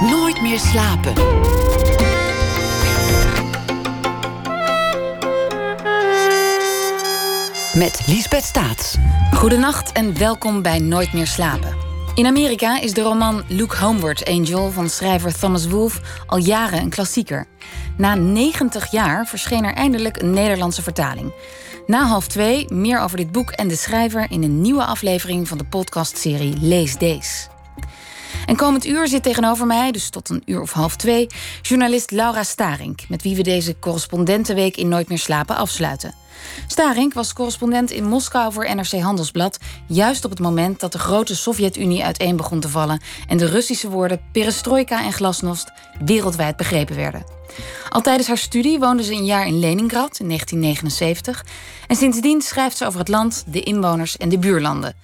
Nooit meer slapen. Met Liesbeth Staats. Goedenacht en welkom bij Nooit meer slapen. In Amerika is de roman Look Homeward Angel van schrijver Thomas Wolfe al jaren een klassieker. Na 90 jaar verscheen er eindelijk een Nederlandse vertaling. Na half twee meer over dit boek en de schrijver in een nieuwe aflevering van de podcastserie Lees Deze. En komend uur zit tegenover mij, dus tot een uur of half twee, journalist Laura Starink, met wie we deze correspondentenweek in Nooit meer slapen afsluiten. Starink was correspondent in Moskou voor NRC Handelsblad, juist op het moment dat de grote Sovjet-Unie uiteen begon te vallen en de Russische woorden perestroika en glasnost wereldwijd begrepen werden. Al tijdens haar studie woonde ze een jaar in Leningrad in 1979 en sindsdien schrijft ze over het land, de inwoners en de buurlanden.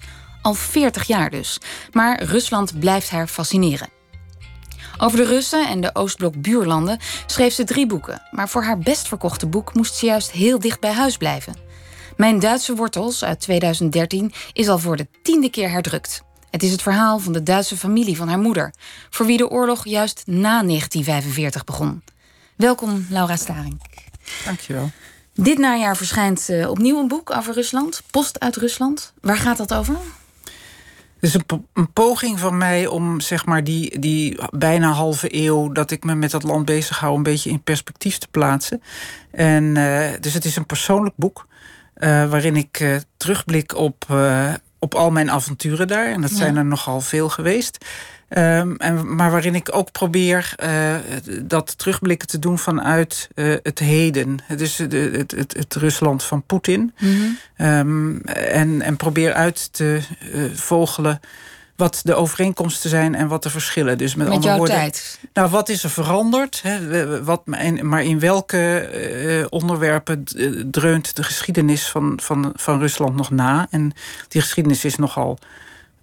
Al 40 jaar dus. Maar Rusland blijft haar fascineren. Over de Russen en de Oostblok buurlanden schreef ze drie boeken. Maar voor haar best verkochte boek moest ze juist heel dicht bij huis blijven. Mijn Duitse wortels uit 2013 is al voor de tiende keer herdrukt. Het is het verhaal van de Duitse familie van haar moeder, voor wie de oorlog juist na 1945 begon. Welkom, Laura Staring. Dankjewel. Dit najaar verschijnt uh, opnieuw een boek over Rusland, Post uit Rusland. Waar gaat dat over? Het is een, een, poging van mij om zeg maar die, die bijna halve eeuw dat ik me met dat land bezig hou, een beetje in perspectief te plaatsen. En uh, dus het is een persoonlijk boek. Uh, waarin ik terugblik op, op al mijn avonturen daar. En dat ja. zijn er nogal veel geweest. Um, en, maar waarin ik ook probeer uh, dat terugblikken te doen vanuit uh, het heden. Dus de, het, het, het, Rusland van Poetin. Mm -hmm. um, en, en probeer uit te uh, vogelen wat de overeenkomsten zijn en wat de verschillen. Dus met, met andere woorden, tijd? Nou, wat is er veranderd? Hè? Wat, maar in welke uh, onderwerpen dreunt de geschiedenis van, van, van Rusland nog na? En die geschiedenis is nogal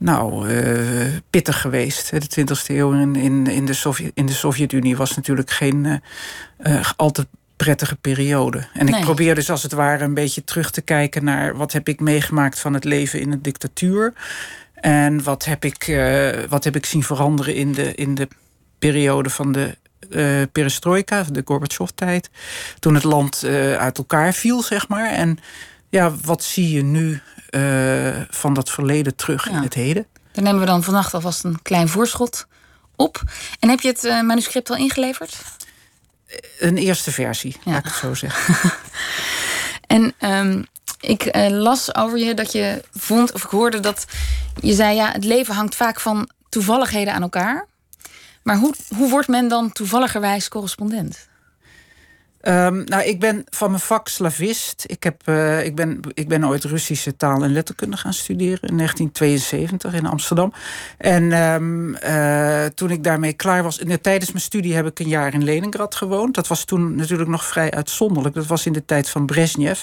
nou, uh, pittig geweest. De 20e eeuw in, in, in de Sovjet, in de Sovjet-Unie was natuurlijk geen uh, al te prettige periode. En nee. ik probeer dus als het ware een beetje terug te kijken naar wat heb ik meegemaakt van het leven in een dictatuur. En wat heb ik, wat heb ik zien veranderen in de, in de periode van de uh, perestroika, de Gorbachev-tijd. Toen het land uh, uit elkaar viel, zeg maar. En ja, wat zie je nu uh, van dat verleden terug ja. in het heden? Daar nemen we dan vannacht alvast een klein voorschot op. En heb je het uh, manuscript al ingeleverd? Een eerste versie, ja. laat ik het zo zeggen. en um, ik uh, las over je dat je vond, of ik hoorde dat je zei: ja, het leven hangt vaak van toevalligheden aan elkaar. Maar hoe, hoe wordt men dan toevalligerwijs correspondent? Um, nou, ik ben van mijn vak slavist. Ik, heb, uh, ik, ben, ik ben ooit Russische taal en letterkunde gaan studeren in 1972 in Amsterdam. En um, uh, toen ik daarmee klaar was, tijdens mijn studie heb ik een jaar in Leningrad gewoond. Dat was toen natuurlijk nog vrij uitzonderlijk. Dat was in de tijd van Brezhnev.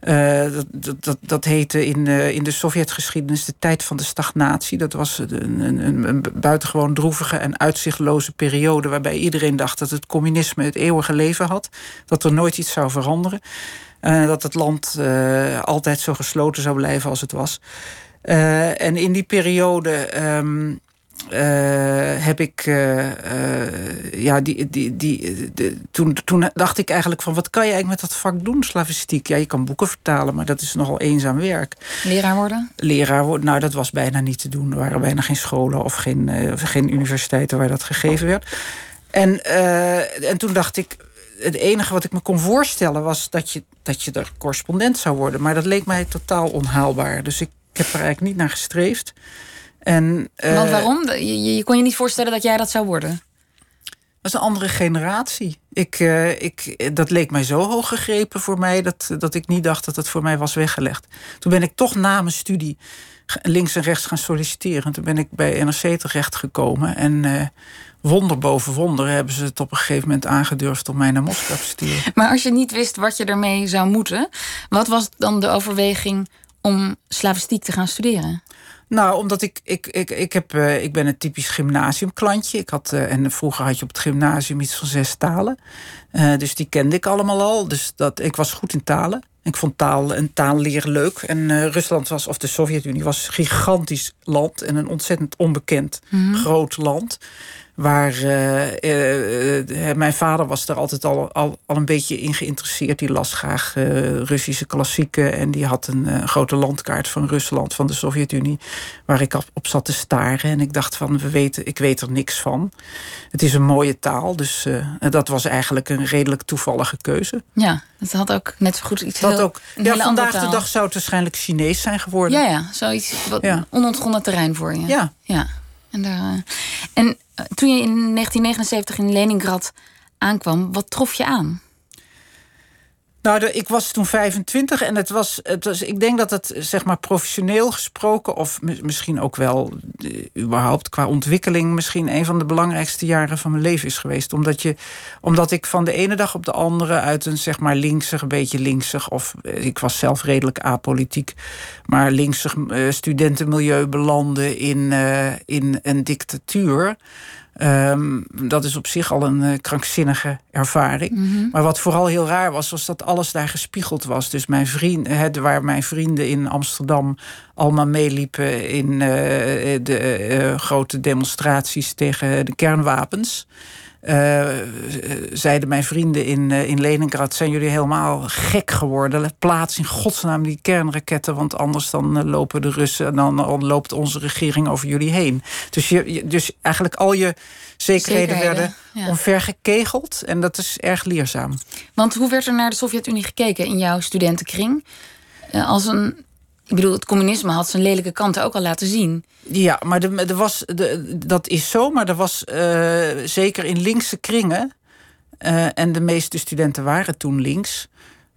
Uh, dat, dat, dat heette in, uh, in de Sovjetgeschiedenis de tijd van de stagnatie. Dat was een, een, een, buitengewoon droevige en uitzichtloze periode... waarbij iedereen dacht dat het communisme het eeuwige leven had. Dat er nooit iets zou veranderen. Uh, dat het land altijd zo gesloten zou blijven als het was. en in die periode... Uh, heb ik. Uh, uh, ja, die, die, die, de, toen, toen dacht ik eigenlijk van wat kan je eigenlijk met dat vak doen, slavistiek? Ja, je kan boeken vertalen, maar dat is nogal eenzaam werk. Leraar worden? Leraar worden, nou, dat was bijna niet te doen. Er waren bijna geen scholen of geen, geen universiteiten waar dat gegeven werd. En, en toen dacht ik. Het enige wat ik me kon voorstellen was dat je, dat je er correspondent zou worden. Maar dat leek mij totaal onhaalbaar. Dus ik, ik heb er eigenlijk niet naar gestreefd. En, uh, Want waarom? Je, je, kon je niet voorstellen dat jij dat zou worden? Dat is een andere generatie. Ik, uh, ik, dat leek mij zo hoog gegrepen voor mij dat, dat ik niet dacht dat het voor mij was weggelegd. Toen ben ik toch na mijn studie links en rechts gaan solliciteren. Toen ben ik bij NRC terechtgekomen. En uh, wonder boven wonder hebben ze het op een gegeven moment aangedurfd om mij naar Moskou te sturen. Maar als je niet wist wat je ermee zou moeten, wat was dan de overweging om slavistiek te gaan studeren? Nou, omdat ik, ik, ik, ik, heb, uh, ik ben een typisch gymnasiumklantje. Ik had, uh, en vroeger had je op het gymnasium iets van zes talen. Uh, dus die kende ik allemaal al. Dus dat, ik was goed in talen. Ik vond taal en taal leren leuk. En Rusland was, of de Sovjet-Unie, was een gigantisch land en een ontzettend onbekend mm -hmm. groot land. Waar uh, uh, mijn vader was er altijd al, al, al een beetje in geïnteresseerd. Die las graag Russische klassieken. En die had een grote landkaart van Rusland, van de Sovjet-Unie. Waar ik op, zat te staren. En ik dacht van, we weten, ik weet er niks van. Het is een mooie taal. Dus dat was eigenlijk een redelijk toevallige keuze. Ja, het had ook net zo goed iets dat heel, ook, Ja, vandaag de dag zou het waarschijnlijk Chinees zijn geworden. Ja, ja zoiets wat ja. onontgonnen terrein voor je. Ja. ja. En, daar, en toen je in 1979 in Leningrad aankwam, wat trof je aan? Nou, ik was toen 25 en het was, het was. Ik denk dat het, zeg maar, professioneel gesproken, of misschien ook wel uh, überhaupt qua ontwikkeling, misschien een van de belangrijkste jaren van mijn leven is geweest. Omdat, je, omdat ik van de ene dag op de andere uit een, zeg maar, linksig, een beetje linksig, of eh, ik was zelf redelijk apolitiek, maar linksig uh, studentenmilieu belandde in, in een dictatuur. Um, dat is op zich al een uh, krankzinnige ervaring. Mhm. Maar wat vooral heel raar was, was dat alles daar gespiegeld was. Dus mijn vrienden, waar mijn vrienden in Amsterdam allemaal meeliepen in uh, de uh, grote demonstraties tegen de kernwapens. Uh, zeiden mijn vrienden in, uh, in Leningrad... zijn jullie helemaal gek geworden. Plaats in godsnaam die kernraketten... want anders dan uh, lopen de Russen... en dan, dan, loopt onze regering over jullie heen. Dus, je, dus eigenlijk al je zekerheden, zekerheden werden ja. omvergekegeld. En dat is erg leerzaam. Want hoe werd er naar de Sovjet-Unie gekeken in jouw studentenkring? als een ik bedoel, het communisme had zijn lelijke kanten ook al laten zien. Ja, maar er was, de, dat is zo, maar er was uh, zeker in linkse kringen. Uh, en de meeste studenten waren toen links.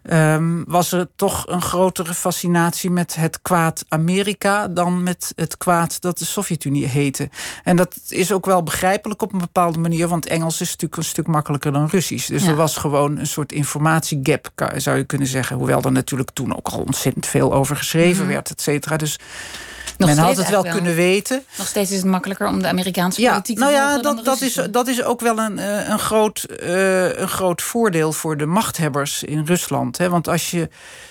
Um, was er toch een grotere fascinatie met het kwaad Amerika dan met het kwaad dat de Sovjet-Unie heette. En dat is ook wel begrijpelijk op een bepaalde manier, want Engels is natuurlijk een stuk makkelijker dan Russisch. Dus er was gewoon een soort informatiegap, zou je kunnen zeggen. Hoewel er natuurlijk toen ook al ontzettend veel over geschreven mhm. werd, et cetera. Dus men had het wel, kunnen weten. Nog steeds is het makkelijker om de Amerikaanse politiek ja, te nou ja, dat, dat, is, dat is ook wel een, eh, een, groot, uh, een groot voordeel voor de machthebbers in Rusland. Hè? Want als je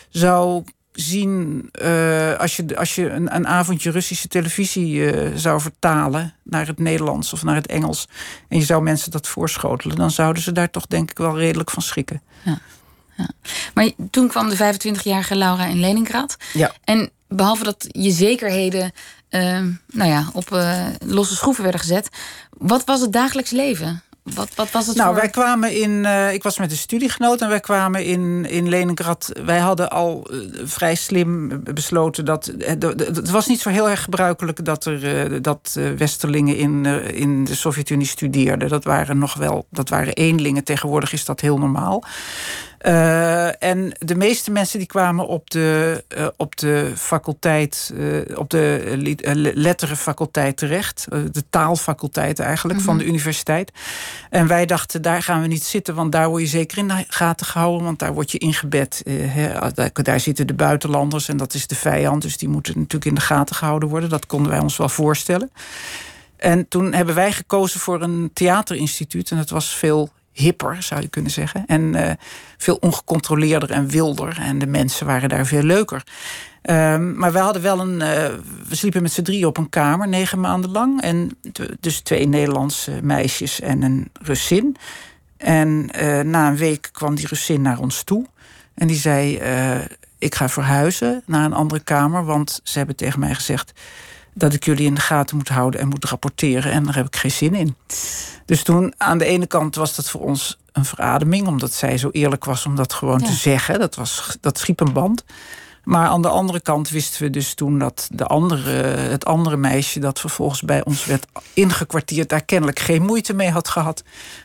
zou zien, uh, als je, als je een, een avondje Russische televisie uh, zou vertalen naar het Nederlands of naar het Engels. en je zou mensen dat voorschotelen. dan zouden ze daar toch denk ik wel redelijk van schrikken. Ja. Ja. Maar toen kwam de 25-jarige Laura in Leningrad. Ja. En behalve dat je zekerheden uh, nou ja, op uh, losse schroeven werden gezet. Wat was het dagelijks leven? Wat, wat was het nou, voor... wij kwamen in. Uh, ik was met een studiegenoot en wij kwamen in, in Leningrad. Wij hadden al uh, vrij slim besloten dat. Het was niet zo heel erg gebruikelijk dat er dat Westerlingen in, in de Sovjet-Unie studeerden. Dat waren nog wel. Dat waren eenlingen. Tegenwoordig is dat heel normaal. Uh, en de meeste mensen die kwamen op de, uh, op de faculteit, uh, op de letterenfaculteit terecht. de taalfaculteit eigenlijk mm -hmm. van de universiteit. En wij dachten, daar gaan we niet zitten, want daar word je zeker in de gaten gehouden. Want daar word je ingebed. He, daar, daar, zitten de buitenlanders en dat is de vijand. Dus die moeten natuurlijk in de gaten gehouden worden. Dat konden wij ons wel voorstellen. En toen hebben wij gekozen voor een theaterinstituut. En dat was veel hipper, zou je kunnen zeggen. En uh, veel ongecontroleerder en wilder. En de mensen waren daar veel leuker. Um, maar we hadden wel een. Uh, we sliepen met z'n drie op een kamer, negen maanden lang. En dus twee Nederlandse meisjes en een Russin. En uh, na een week kwam die Russin naar ons toe. En die zei: Ik ga verhuizen naar een andere kamer. Want ze hebben tegen mij gezegd dat ik jullie in de gaten moet houden en moet rapporteren. En daar heb ik geen zin in. Dus toen, aan de ene kant was dat voor ons een verademing, omdat zij zo eerlijk was om dat gewoon te zeggen. Dat, was, dat schiep een band. Maar aan de andere kant wisten we dus toen dat de andere, het andere meisje dat vervolgens bij ons werd ingekwartierd, daar kennelijk geen moeite mee had gehad.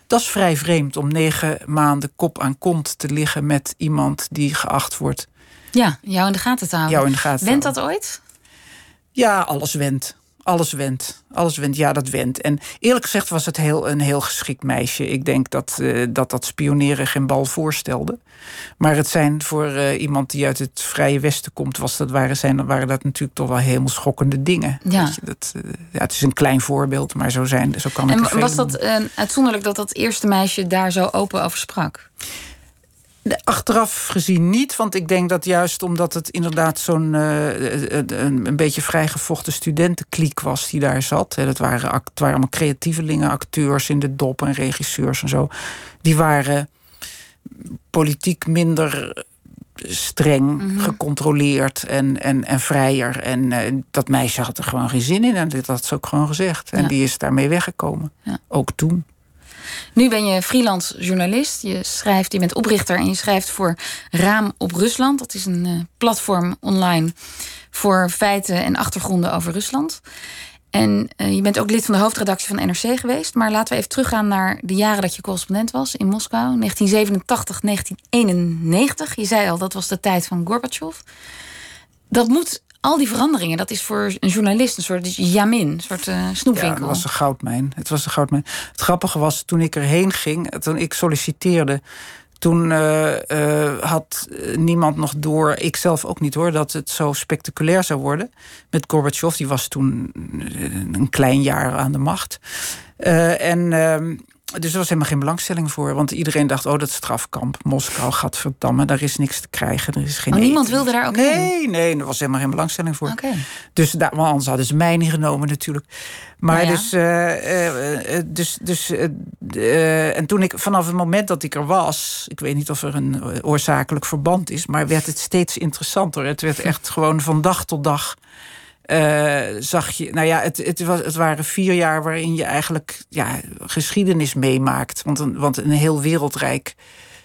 Dat is vrij vreemd om negen maanden kop aan kont te liggen met iemand die geacht wordt. Ja, jou in de gaten te houden. Jou in de gaten Went dat ooit? Ja, alles wendt. Alles wendt. Alles wendt. Ja, dat wendt. En eerlijk gezegd was het heel, een heel geschikt meisje. Ik denk dat uh, dat, dat spioneren geen bal voorstelde. Maar het zijn voor uh, iemand die uit het Vrije Westen komt, was dat, waren, zijn, waren dat natuurlijk toch wel helemaal schokkende dingen. Ja. dat, uh, ja, het is een klein voorbeeld, maar zo, zijn, zo kan het En was dat uitzonderlijk dat dat eerste meisje daar zo open over sprak? Achteraf gezien niet, want ik denk dat juist omdat het inderdaad zo'n uh, een, een, beetje vrijgevochten studentenkliek was die daar zat. Hè, dat waren, het waren allemaal creatievelingen, acteurs in de dop en regisseurs en zo. Die waren politiek minder streng mhm. gecontroleerd en, en, en vrijer. En uh, dat meisje had er gewoon geen zin in. En dat had ze ook gewoon gezegd. En die is daarmee weggekomen. Ja. Ook toen. Nu ben je freelance journalist. Je schrijft, je bent oprichter en je schrijft voor Raam op Rusland. Dat is een uh, platform online voor feiten en achtergronden over Rusland. En uh, je bent ook lid van de hoofdredactie van NRC geweest. Maar laten we even teruggaan naar de jaren dat je correspondent was in Moskou. 1987, 1991. Je zei al, dat was de tijd van Gorbachev. Dat moet al die veranderingen, dat is voor een journalist een soort jamin, een soort uh. Ja, het was een goudmijn. Het was een goudmijn. Het grappige was, toen ik erheen ging, toen ik solliciteerde, toen uh, had niemand nog door, ik zelf ook niet hoor, dat het zo spectaculair zou worden. Met Gorbachev, die was toen een klein jaar aan de macht. En ehm, dus er was helemaal geen belangstelling voor. Want iedereen dacht, oh, dat strafkamp, Moskou, gadverdamme, daar is niks te krijgen. Er is geen oh, niemand wilde daar ook nee, heen? Nee, nee, er was helemaal geen belangstelling voor. Okay. Dus daar, want anders hadden ze mij niet genomen natuurlijk. Maar nou dus, uh, dus, dus uh, en toen ik, vanaf het moment dat ik er was, ik weet niet of er een oorzakelijk verband is, maar werd het steeds interessanter. Het werd echt gewoon van dag tot dag uh, zag je, nou ja, het, het, was, het waren vier jaar waarin je eigenlijk ja, geschiedenis meemaakt. Want een, want een heel wereldrijk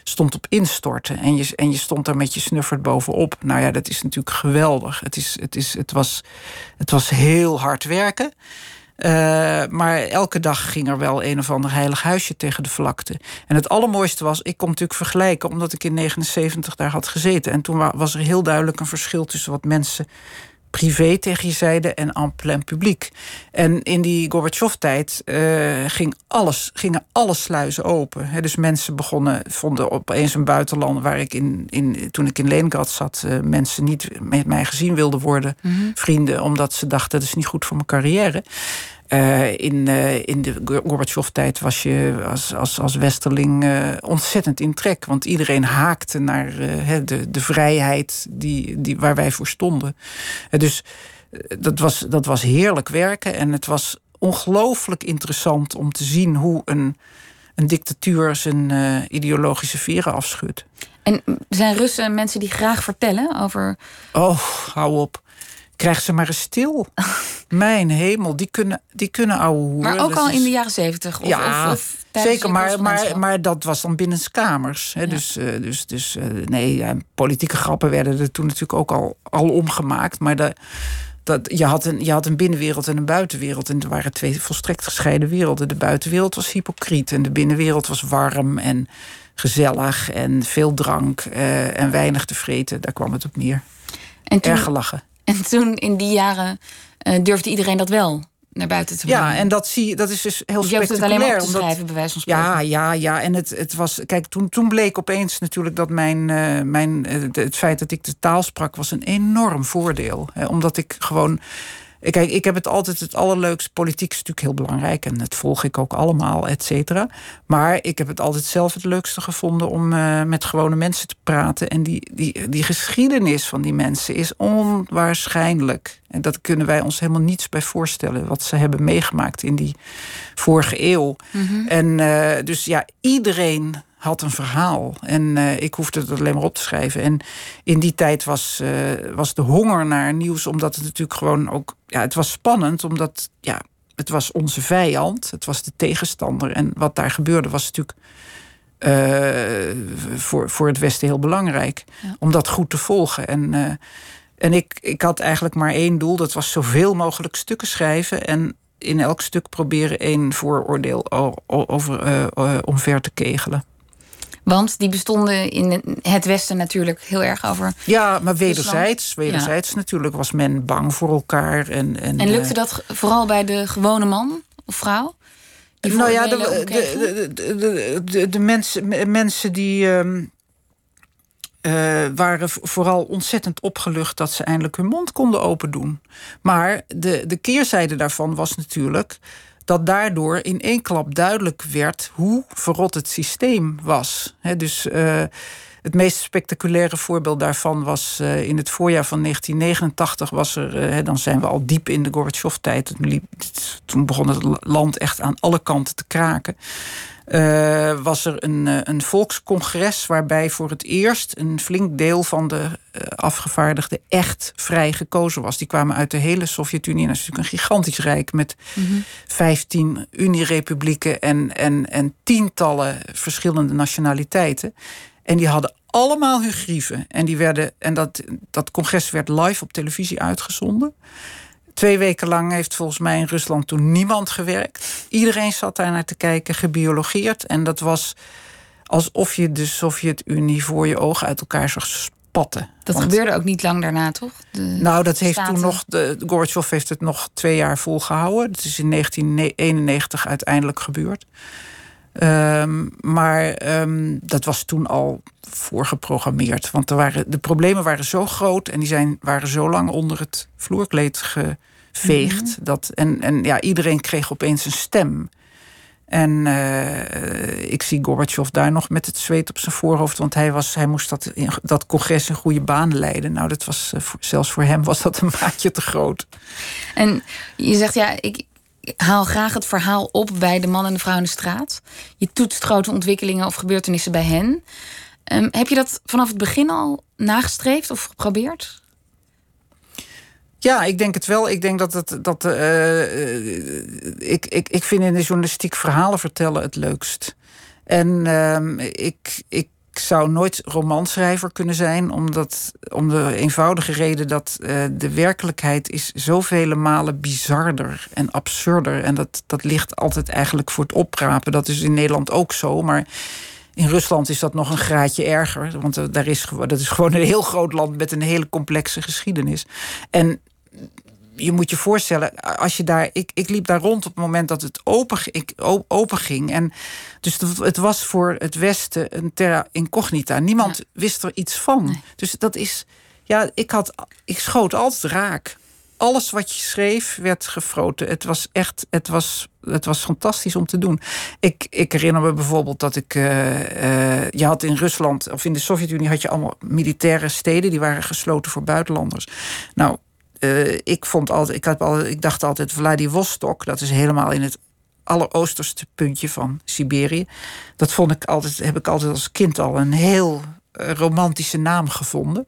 stond op instorten. En je, en je stond daar met je snuffert bovenop. Nou ja, dat is natuurlijk geweldig. Het, is, het, is, het, was, het was heel hard werken. Uh, maar elke dag ging er wel een of ander heilig huisje tegen de vlakte. En het allermooiste was, ik kon natuurlijk vergelijken, omdat ik in 79 daar had gezeten. En toen was er heel duidelijk een verschil tussen wat mensen privé tegen je zeiden en en plein publiek. En in die Gorbachev-tijd uh, ging alles, gingen alle sluizen open. dus mensen begonnen, vonden opeens een buitenland waar ik in, in, toen ik in Leningrad zat, uh, mensen niet met mij gezien wilden worden, mhm. vrienden, omdat ze dachten dat is niet goed voor mijn carrière. Uh, in, uh, in de Gorbachev-tijd was je als, als, als westerling uh, ontzettend in trek. Want iedereen haakte naar de, de vrijheid die, die, waar wij voor stonden. dus dat, was, dat was heerlijk werken. En het was ongelooflijk interessant om te zien hoe een, een dictatuur zijn ideologische veren afschudt. En zijn Russen mensen die graag vertellen over. Oh, hou op. Krijg ze maar eens stil. Mijn hemel, die kunnen, die kunnen ouwe hoeren. Maar ook al in de jaren zeventig? Ja, of, zeker. Maar, maar, maar dat was dan binnenskamers. Hè, Dus, uh, dus, dus uh, nee, ja, politieke grappen werden er toen natuurlijk ook al, al omgemaakt. Maar de, dat, je, had een, je had een binnenwereld en een buitenwereld. En er waren twee volstrekt gescheiden werelden. De buitenwereld was hypocriet en de binnenwereld was warm en gezellig en veel drank uh, en weinig te vreten. Daar kwam het op neer. En toen, Erg gelachen. En toen in die jaren uh, durfde iedereen dat wel naar buiten te brengen. Ja, en dat zie dat is dus heel dus je spectaculair. Het alleen maar te schrijven, bij wijze van spreken. Ja, ja, ja. En het, het was, kijk, toen, toen bleek opeens natuurlijk dat mijn, uh, mijn, uh, het feit dat ik de taal sprak, was een enorm voordeel. Hè, omdat ik gewoon Kijk, ik heb het altijd het allerleukste. Politiek is natuurlijk heel belangrijk en dat volg ik ook allemaal, et cetera. Maar ik heb het altijd zelf het leukste gevonden om uh, met gewone mensen te praten. En die, die, die geschiedenis van die mensen is onwaarschijnlijk. En dat kunnen wij ons helemaal niets bij voorstellen. Wat ze hebben meegemaakt in die vorige eeuw. Mm -hmm. En uh, dus ja, iedereen had een verhaal. En uh, ik hoefde het alleen maar op te schrijven. En in die tijd was, uh, was de honger naar nieuws, omdat het natuurlijk gewoon ook. Ja, het was spannend, omdat ja, het was onze vijand, het was de tegenstander. En wat daar gebeurde was natuurlijk. Uh, voor, voor het Westen heel belangrijk. Ja. Om dat goed te volgen. En, en ik, ik had eigenlijk maar één doel: dat was zoveel mogelijk stukken schrijven. En in elk stuk proberen één vooroordeel over, omver te kegelen. Want die bestonden in het Westen natuurlijk heel erg over. Ja, maar wederzijds. Wederzijds natuurlijk was men bang voor elkaar. En, en, en lukte eh, dat vooral bij de gewone man of vrouw? nou ja, de, de, de, de, mensen, mensen die. Uh, uh, waren vooral ontzettend opgelucht dat ze eindelijk hun mond konden open doen. Maar de, de keerzijde daarvan was natuurlijk dat daardoor in één klap duidelijk werd hoe verrot het systeem was. dus uh, het meest spectaculaire voorbeeld daarvan was uh, in het voorjaar van 1989 was er, uh, dan zijn we al diep in de Gorbachev-tijd. Toen begon het land echt aan alle kanten te kraken. Uh, was er een, een volkscongres waarbij voor het eerst een flink deel van de uh, afgevaardigden echt vrij gekozen was. Die kwamen uit de hele Sovjet-Unie. Dat is natuurlijk een gigantisch rijk met mm -hmm. 15 Unierepublieken en, en, en tientallen verschillende nationaliteiten. En die hadden allemaal hun grieven. En, die werden, en dat, dat congres werd live op televisie uitgezonden. Twee weken lang heeft volgens mij in Rusland toen niemand gewerkt. Iedereen zat daar naar te kijken, gebiologeerd. En dat was alsof je de Sovjet-Unie voor je ogen uit elkaar zag spatten. Dat Want, gebeurde ook niet lang daarna, toch? De nou, dat heeft staten. toen nog. De, Gorbachev heeft het nog twee jaar volgehouden. Dat is in 1991 uiteindelijk gebeurd. Um, maar um, dat was toen al voorgeprogrammeerd. Want er waren, de problemen waren zo groot en die zijn, waren zo lang onder het vloerkleed geveegd. Mm -hmm. dat, en, en ja, iedereen kreeg opeens een stem. En uh, ik zie Gorbachev daar nog met het zweet op zijn voorhoofd. Want hij, was, hij moest dat, dat congres in goede banen leiden. Nou, dat was, uh, zelfs voor hem was dat een maatje te groot. En je zegt, ja, ik, haal graag het verhaal op bij de man en de vrouw in de straat. Je toetst grote ontwikkelingen of gebeurtenissen bij hen. Um, heb je dat vanaf het begin al nagestreefd of geprobeerd? Ja, ik denk het wel. Ik denk dat het. Dat, uh, ik, ik, ik vind in de journalistiek verhalen vertellen het leukst. En uh, ik, ik zou nooit romanschrijver kunnen zijn, omdat, om de eenvoudige reden dat uh, de werkelijkheid is zoveel malen bizarder en absurder. En dat, dat ligt altijd eigenlijk voor het oprapen. Dat is in Nederland ook zo, maar in Rusland is dat nog een graadje erger. Want daar is, dat is gewoon een heel groot land met een hele complexe geschiedenis. En je moet je voorstellen, als je daar. Ik, ik liep daar rond op het moment dat het open, ik, open ging. En dus het was voor het Westen een terra incognita. Niemand ja. wist er iets van. Nee. Dus dat is. Ja, ik, had, ik schoot altijd raak. Alles wat je schreef werd gefroten. Het was echt. Het was, het was fantastisch om te doen. Ik, ik herinner me bijvoorbeeld dat ik. Uh, uh, je had in Rusland, of in de Sovjet-Unie, had je allemaal militaire steden. die waren gesloten voor buitenlanders. Nou uh, ik, vond altijd, ik, had al, ik dacht altijd Vladivostok, dat is helemaal in het alleroosterste puntje van Siberië. Dat vond ik altijd, heb ik altijd als kind al een heel uh, romantische naam gevonden.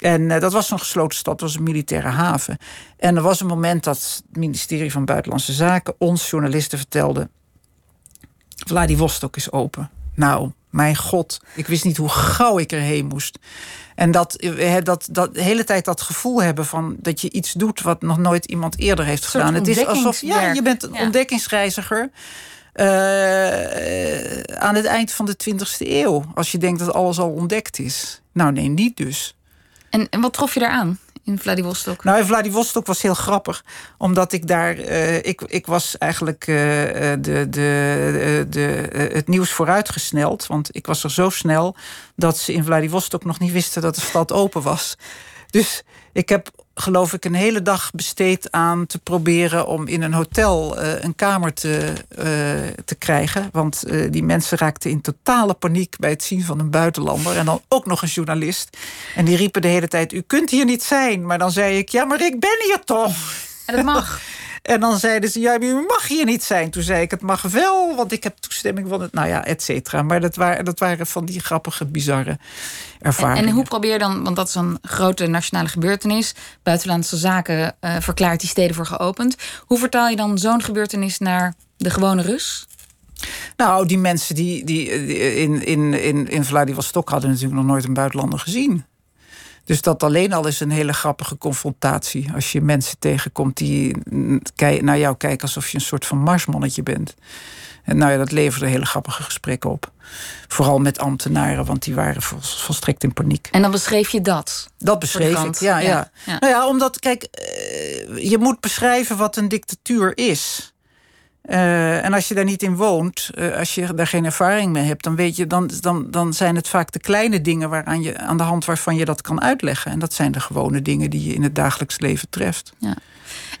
En uh, dat was een gesloten stad, dat was een militaire haven. En er was een moment dat het ministerie van Buitenlandse Zaken ons journalisten vertelde: Vladivostok is open. Nou, mijn god, ik wist niet hoe gauw ik erheen moest. En dat, eh, dat, dat de hele tijd dat gevoel hebben van dat je iets doet wat nog nooit iemand eerder heeft gedaan. Het is alsof ja, je bent een ja. ontdekkingsreiziger. Uh, aan het eind van de 20e eeuw. Als je denkt dat alles al ontdekt is. Nou, nee, niet dus. En, en wat trof je eraan? In Vladivostok? Nou, in Vladivostok was heel grappig. Omdat ik daar... Uh, ik, ik was eigenlijk uh, de, de, de, de, het nieuws vooruitgesneld. Want ik was er zo snel dat ze in Vladivostok nog niet wisten dat de stad open was. Dus ik heb geloof ik een hele dag besteed aan te proberen om in een hotel uh, een kamer te, uh, te krijgen. Want uh, die mensen raakten in totale paniek bij het zien van een buitenlander. En dan ook nog een journalist. En die riepen de hele tijd: U kunt hier niet zijn. Maar dan zei ik: Ja, maar ik ben hier toch. En dat mag. En dan zeiden ze, ja, u mag hier niet zijn. Toen zei ik, het mag wel, want ik heb toestemming van het... Nou ja, et cetera. Maar dat waren, dat waren van die grappige, bizarre ervaringen. En, en hoe probeer je dan, want dat is een grote nationale gebeurtenis... Buitenlandse Zaken uh, verklaart die steden voor geopend. Hoe vertaal je dan zo'n gebeurtenis naar de gewone Rus? Nou, die mensen die, die in, in, in, in Vladivostok hadden natuurlijk nog nooit een buitenlander gezien. Dus dat alleen al is een hele grappige confrontatie. Als je mensen tegenkomt die naar jou kijken alsof je een soort van marsmannetje bent. En nou ja, dat leverde hele grappige gesprekken op. Vooral met ambtenaren, want die waren volstrekt in paniek. En dan beschreef je dat? Dat beschreef ik, ja, ja, ja. ja. Nou ja, omdat, kijk, je moet beschrijven wat een dictatuur is. Uh, en als je daar niet in woont, uh, als je daar geen ervaring mee hebt, dan weet je, dan, dan, dan zijn het vaak de kleine dingen waaraan je, aan de hand waarvan je dat kan uitleggen. En dat zijn de gewone dingen die je in het dagelijks leven treft. Ja.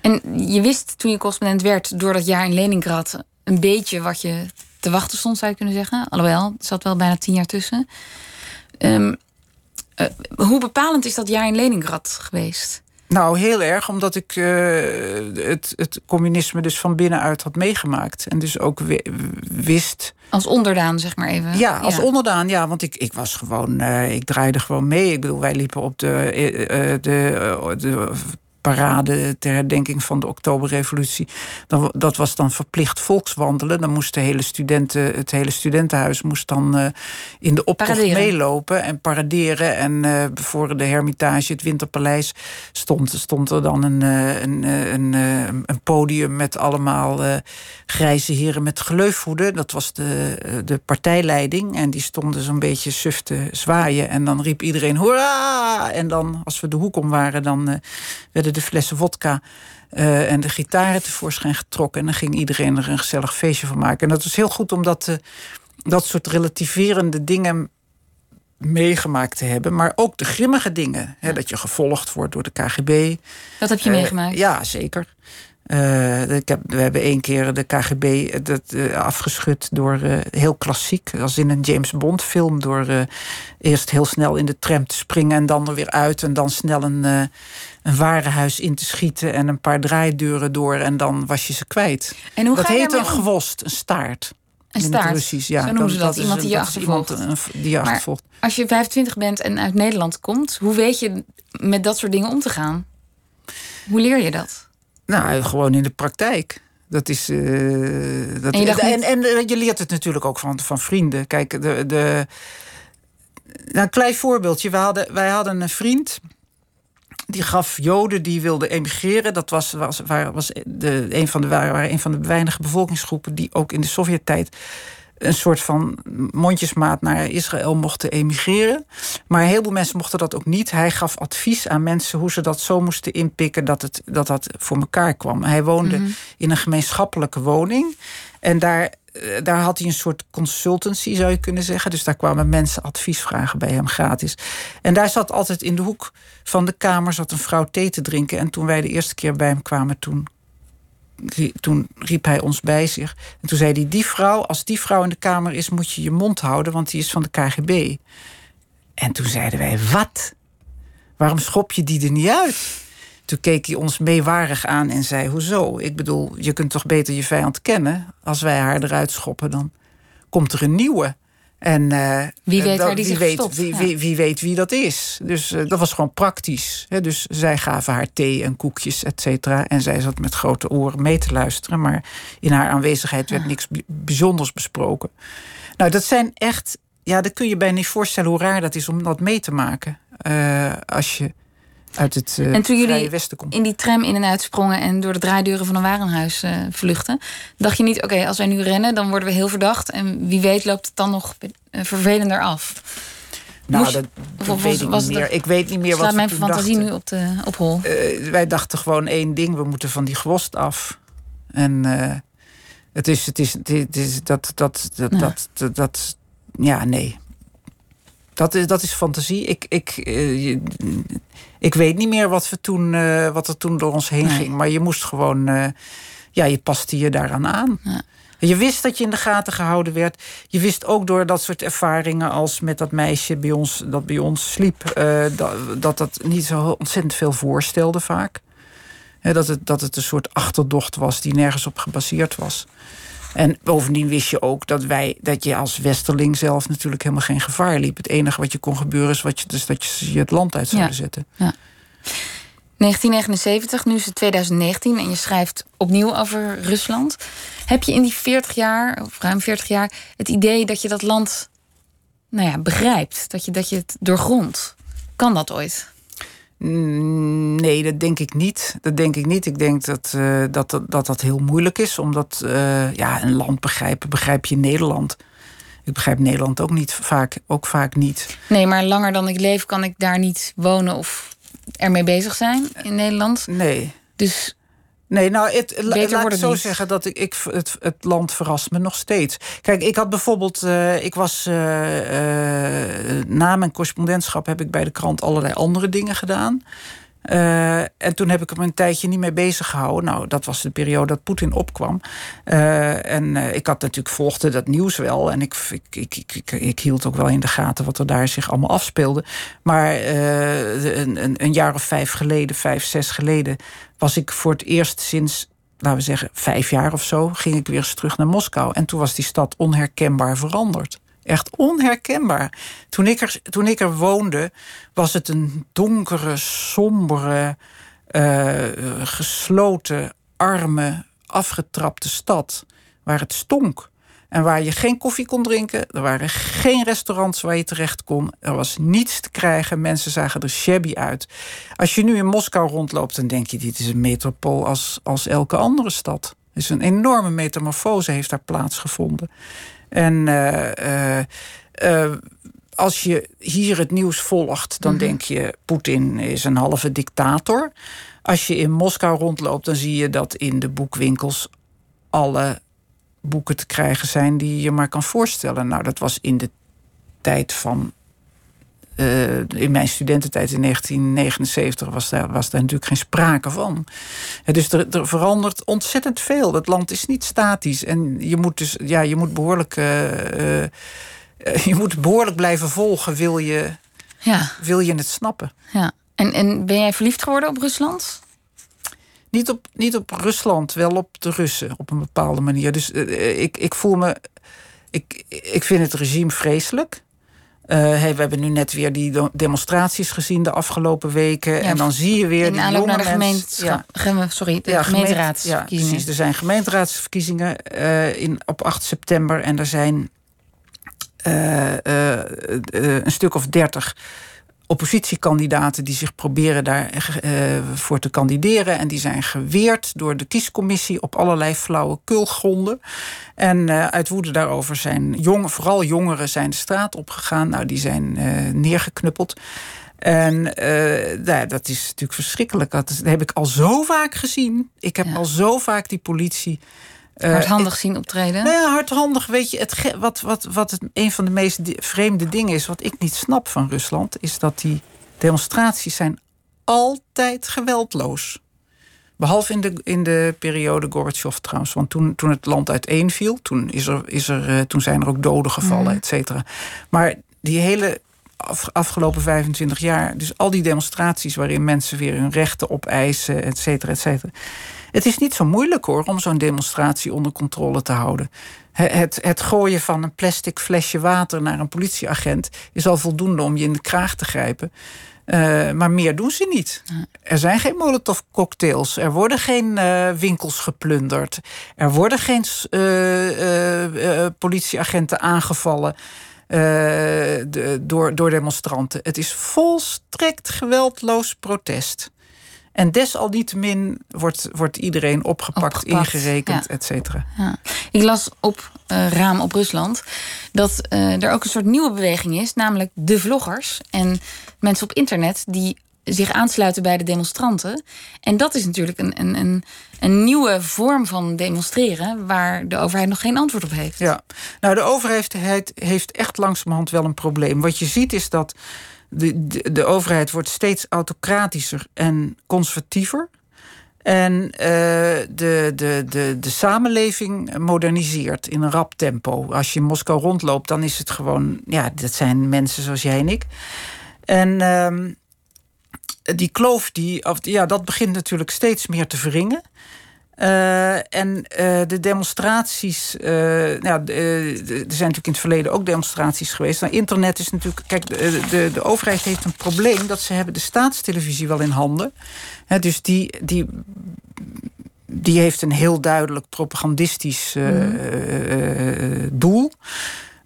En je wist toen je correspondent werd, door dat jaar in Leningrad, een beetje wat je te wachten stond, zou je kunnen zeggen. Alhoewel, er zat wel bijna tien jaar tussen. Ehm, eh, hoe bepalend is dat jaar in Leningrad geweest? Nou, heel erg, omdat ik uh, het, het communisme dus van binnenuit had meegemaakt. En dus ook wist. Als onderdaan, zeg maar even. Ja, als onderdaan, ja. Want ik, ik was gewoon, uh, ik draaide gewoon mee. Ik bedoel, wij liepen op de, uh, de, de parade ter herdenking van de Oktoberrevolutie. Dan, dat was dan verplicht volkswandelen. Dan moest de hele studenten, het hele studentenhuis moest dan uh, in de optocht meelopen en paraderen. En uh, voor de Hermitage, het Winterpaleis, stond, stond er dan een, uh, een, een, een, podium met allemaal grijze heren met geleufhoeden. Dat was de, de partijleiding. En die stonden zo'n beetje suf te zwaaien. En dan riep iedereen hoera! En dan, als we de hoek om waren, dan werden de flessen vodka uh, en de gitaren tevoorschijn getrokken. En dan ging iedereen er een gezellig feestje van maken. En dat was heel goed om dat, uh, dat soort relativerende dingen meegemaakt te hebben. Maar ook de grimmige dingen. Hè, dat je gevolgd wordt door de KGB. Dat heb je uh, meegemaakt? Ja, zeker. Uh, ik heb, we hebben één keer de KGB dat, uh, afgeschud door uh, heel klassiek, als in een James Bond film, door eerst heel snel in de tram te springen en dan er weer uit en dan snel een, een warenhuis in te schieten en een paar draaideuren door en dan was je ze kwijt. En hoe dat ga heet een gewost, een staart. Een staart. Russisch, ja. Zo noemen ze dat. is iemand die je achtervolgt. die je achtervolgt. Als je 25 bent en uit Nederland komt, hoe weet je met dat soort dingen om te gaan? Hoe leer je dat? Nou, gewoon in de praktijk. Dat is. eh, dat, En je en, en, je leert het natuurlijk ook van, van vrienden. Kijk, de. de nou, een klein voorbeeldje. We hadden, wij hadden een vriend. Die gaf Joden die wilden emigreren. Dat was, was, waar- was de, een, van de, waren een van de weinige bevolkingsgroepen die ook in de Sovjet-tijd een soort van mondjesmaat naar Israël mochten emigreren. Maar heel veel mensen mochten dat ook niet. Hij gaf advies aan mensen hoe ze dat zo moesten inpikken dat het, dat, dat voor elkaar kwam. Hij woonde in een gemeenschappelijke woning. En daar, daar had hij een soort consultancy, zou je kunnen zeggen. Dus daar kwamen mensen advies vragen bij hem gratis. En daar zat altijd in de hoek van de kamer zat een vrouw thee te drinken. En toen wij de eerste keer bij hem kwamen, toen toen riep hij ons bij zich. En toen zei hij: Die vrouw, als die vrouw in de kamer is, moet je je mond houden, want die is van de KGB. En toen zeiden wij: Wat? Waarom schop je die er niet uit? Toen keek hij ons meewarig aan en zei: Hoezo? Ik bedoel, je kunt toch beter je vijand kennen? Als wij haar eruit schoppen, dan komt er een nieuwe. En eh, Wie weet dat- waar die wie weet, wie, ja. wie, wie weet wie dat is. Dus eh, dat was gewoon praktisch. Hè. Dus zij gaven haar thee en koekjes, et cetera. En zij zat met grote oren mee te luisteren. Maar in haar aanwezigheid werd niks bij- bijzonders besproken. Nou, dat zijn echt... Ja, dat kun je bijna niet voorstellen hoe raar dat is om dat mee te maken. eh, als je uit het eh En toen jullie Westen komt. in die tram in en uit sprongen en door de draaideuren van een warenhuis eh, vluchten, dacht je niet: oké, als wij nu rennen, dan worden we heel verdacht. En wie weet loopt het dan nog eh, vervelender af. Nou, moest- dat, dat was- weet ik niet meer. Ik weet niet meer wat mijn fantasie dachten. nu op, de, op hol. Wij dachten gewoon één ding: we moeten van die gewost af. En het is, het is, het is dat, dat, dat, Ja. dat, dat, dat- ja, nee. Dat is, dat is fantasie. Ik, ik, eh, ik weet niet meer wat, we toen, eh, wat er toen door ons heen Nee. ging. Maar je moest gewoon, eh, ja, je paste je daaraan aan. Ja. Je wist dat je in de gaten gehouden werd. Je wist ook door dat soort ervaringen als met dat meisje bij ons, dat bij ons sliep, dat, dat dat niet zo ontzettend veel voorstelde vaak. Dat, het, dat het een soort achterdocht was die nergens op gebaseerd was. En bovendien wist je ook dat wij, dat je als Westerling zelf natuurlijk helemaal geen gevaar liep. Het enige wat je kon gebeuren is wat je, dus dat je je het land uit zouden Ja. zetten. 1979, nu is het 2019 en je schrijft opnieuw over Rusland. Heb je in die 40 jaar, of ruim 40 jaar, het idee dat je dat land nou ja, begrijpt? Dat je, dat je het doorgrondt? Kan dat ooit? Mm, Nee, dat denk ik niet. Dat denk ik niet. Ik denk dat eh, dat, dat, dat dat heel moeilijk is. Omdat eh, ja, een land begrijpen, begrijp je Nederland. Ik begrijp Nederland ook niet vaak, ook vaak niet. Nee, maar langer dan ik leef kan ik daar niet wonen of ermee bezig zijn in Nederland. Nee. Dus Nee, nou, het, Beter laat wordt ik het zo niet. zeggen dat ik, ik het, het land verrast me nog steeds. Kijk, ik had bijvoorbeeld, eh, ik was eh, eh, na mijn correspondentschap heb ik bij de krant allerlei andere dingen gedaan. Uh, en toen heb ik hem een tijdje niet mee bezig gehouden. Nou, dat was de periode dat Poetin opkwam. Uh, en uh, ik had natuurlijk volgde dat nieuws wel. En ik, ik, ik, ik, ik hield ook wel in de gaten wat er daar zich allemaal afspeelde. Maar een, een, een, jaar of vijf geleden, vijf, zes geleden, was ik voor het eerst sinds laten we zeggen, vijf jaar of zo, ging ik weer eens terug naar Moskou. En toen was die stad onherkenbaar veranderd. Echt onherkenbaar. Toen ik er, toen ik er woonde, was het een donkere, sombere, uh, gesloten, arme, afgetrapte stad. Waar het stonk. En waar je geen koffie kon drinken. Er waren geen restaurants waar je terecht kon. Er was niets te krijgen. Mensen zagen er shabby uit. Als je nu in Moskou rondloopt, dan denk je: dit is een metropool als, als elke andere stad. Dus een enorme metamorfose heeft daar plaatsgevonden. En uh, uh, als je hier het nieuws volgt, dan mm denk je: Poetin is een halve dictator. Als je in Moskou rondloopt, dan zie je dat in de boekwinkels alle boeken te krijgen zijn die je maar kan voorstellen. Nou, dat was in de tijd van. Uh, in mijn studententijd in 1979 was daar, was daar natuurlijk geen sprake van. dus er, er, verandert ontzettend veel. Het land is niet statisch. En je moet dus ja, je moet behoorlijk. Uh, uh, je moet behoorlijk blijven volgen, wil je, ja. wil je het snappen. Ja. En, en ben jij verliefd geworden op Rusland? Niet op, niet op Rusland, wel op de Russen op een bepaalde manier. Dus ik, ik voel me. Ik, ik vind het regime vreselijk. Uh, hey, we hebben nu net weer die demonstraties gezien de afgelopen weken. Ja, en dan zie je weer. In aanloop naar de ja. sorry, de ja, gemeenteraadsverkiezingen. Ja, precies. Er zijn gemeenteraadsverkiezingen uh, in, op 8 september. En er zijn een stuk of dertig oppositiekandidaten die zich proberen daarvoor uh, voor te kandideren. En die zijn geweerd door de kiescommissie op allerlei flauwe kulgronden. En uh, uit woede daarover zijn jong, vooral jongeren zijn de straat opgegaan. Nou, die zijn uh, neergeknuppeld. En nou, dat is natuurlijk verschrikkelijk. Dat, heb ik al zo vaak gezien. Ik heb al zo vaak die politie hardhandig zien optreden? Nou ja, hardhandig. Weet je, het, wat, wat, wat het, een van de meest vreemde dingen is... wat ik niet snap van Rusland... is dat die demonstraties zijn altijd geweldloos. Behalve in de, in de periode Gorbachev trouwens. Want toen, toen het land uiteenviel... toen, is er, is er, uh, toen zijn er ook doden gevallen, mm. et cetera. Maar die hele afgelopen 25 jaar... dus al die demonstraties waarin mensen weer hun rechten opeisen... et cetera, et cetera het is niet zo moeilijk hoor om zo'n demonstratie onder controle te houden. Het, het, gooien van een plastic flesje water naar een politieagent is al voldoende om je in de kraag te grijpen. Uh, maar meer doen ze niet. Er zijn geen molotov cocktails. Er worden geen uh, winkels geplunderd. Er worden geen uh, politieagenten aangevallen. De, door, door demonstranten. Het is volstrekt geweldloos protest. En desalniettemin wordt, wordt iedereen opgepakt, ingerekend, ja. et cetera. Ja. Ik las op uh, Raam op Rusland dat uh, er ook een soort nieuwe beweging is, namelijk de vloggers en mensen op internet die zich aansluiten bij de demonstranten. En dat is natuurlijk een, een, een, een nieuwe vorm van demonstreren waar de overheid nog geen antwoord op heeft. Ja, nou, de overheid heeft echt langzamerhand wel een probleem. Wat je ziet is dat de, de, overheid wordt steeds autocratischer en conservatiever. En uh, de, de, de, de samenleving moderniseert in een rap tempo. Als je in Moskou rondloopt, dan is het gewoon... Ja, dat zijn mensen zoals jij en ik. En uh, die kloof, die, of, ja, dat begint natuurlijk steeds meer te verringen. Uh, en uh, de demonstraties, uh, nou, er zijn natuurlijk in het verleden ook demonstraties geweest. Nou, internet is natuurlijk, kijk, de, de, de, overheid heeft een probleem dat ze hebben de staatstelevisie wel in handen. He, dus die, die, die heeft een heel duidelijk propagandistisch mm. doel.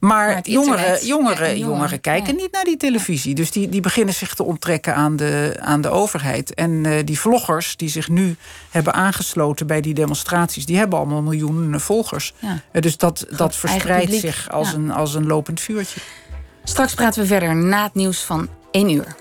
Maar, jongeren, jongeren, jongeren kijken niet naar die televisie. Dus die, die beginnen zich te onttrekken aan de, aan de overheid. En uh, die vloggers die zich nu hebben aangesloten bij die demonstraties... die hebben allemaal miljoenen volgers. Ja. Uh, dus dat, dat verspreidt zich als, een, als een lopend vuurtje. Straks praten we verder na het nieuws van 1 uur.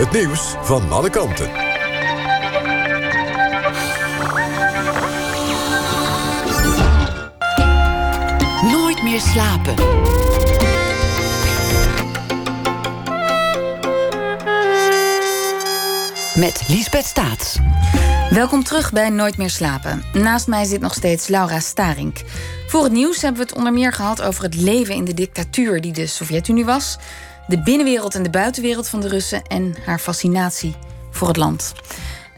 Het nieuws van alle kanten. Nooit meer slapen. Met Liesbeth Staats. Welkom terug bij Nooit meer slapen. Naast mij zit nog steeds Laura Starink. Voor het nieuws hebben we het onder meer gehad over het leven in de dictatuur die de Sovjet-Unie was, de binnenwereld en de buitenwereld van de Russen en haar fascinatie voor het land.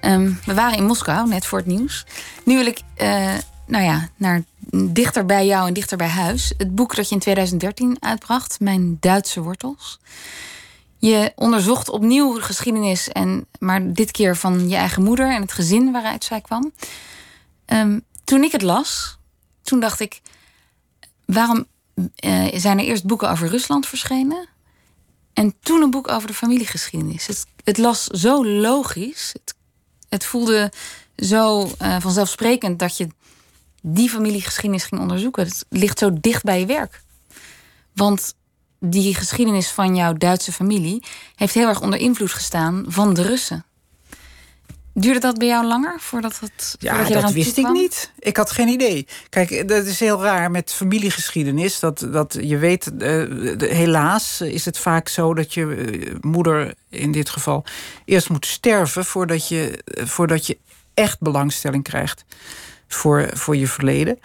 Ehm, we waren in Moskou net voor het nieuws. Nu wil ik, uh, nou ja, naar dichter bij jou en dichter bij huis. Het boek dat je in 2013 uitbracht, Mijn Duitse wortels. Je onderzocht opnieuw de geschiedenis, en, maar dit keer van je eigen moeder en het gezin waaruit zij kwam. Um, toen ik het las, toen dacht ik: waarom uh, zijn er eerst boeken over Rusland verschenen? En toen een boek over de familiegeschiedenis. Het, het las zo logisch. Het, het voelde zo uh, vanzelfsprekend dat je die familiegeschiedenis ging onderzoeken. Het ligt zo dicht bij je werk. Want die geschiedenis van jouw Duitse familie heeft heel erg onder invloed gestaan van de Russen. Duurde dat bij jou langer voordat het. Ja, voordat je dat wist ik niet. Ik had geen idee. Kijk, dat is heel raar met familiegeschiedenis. Dat, dat je weet, uh, helaas is het vaak zo dat je uh, moeder in dit geval eerst moet sterven voordat je, uh, voordat je echt belangstelling krijgt voor, voor je verleden.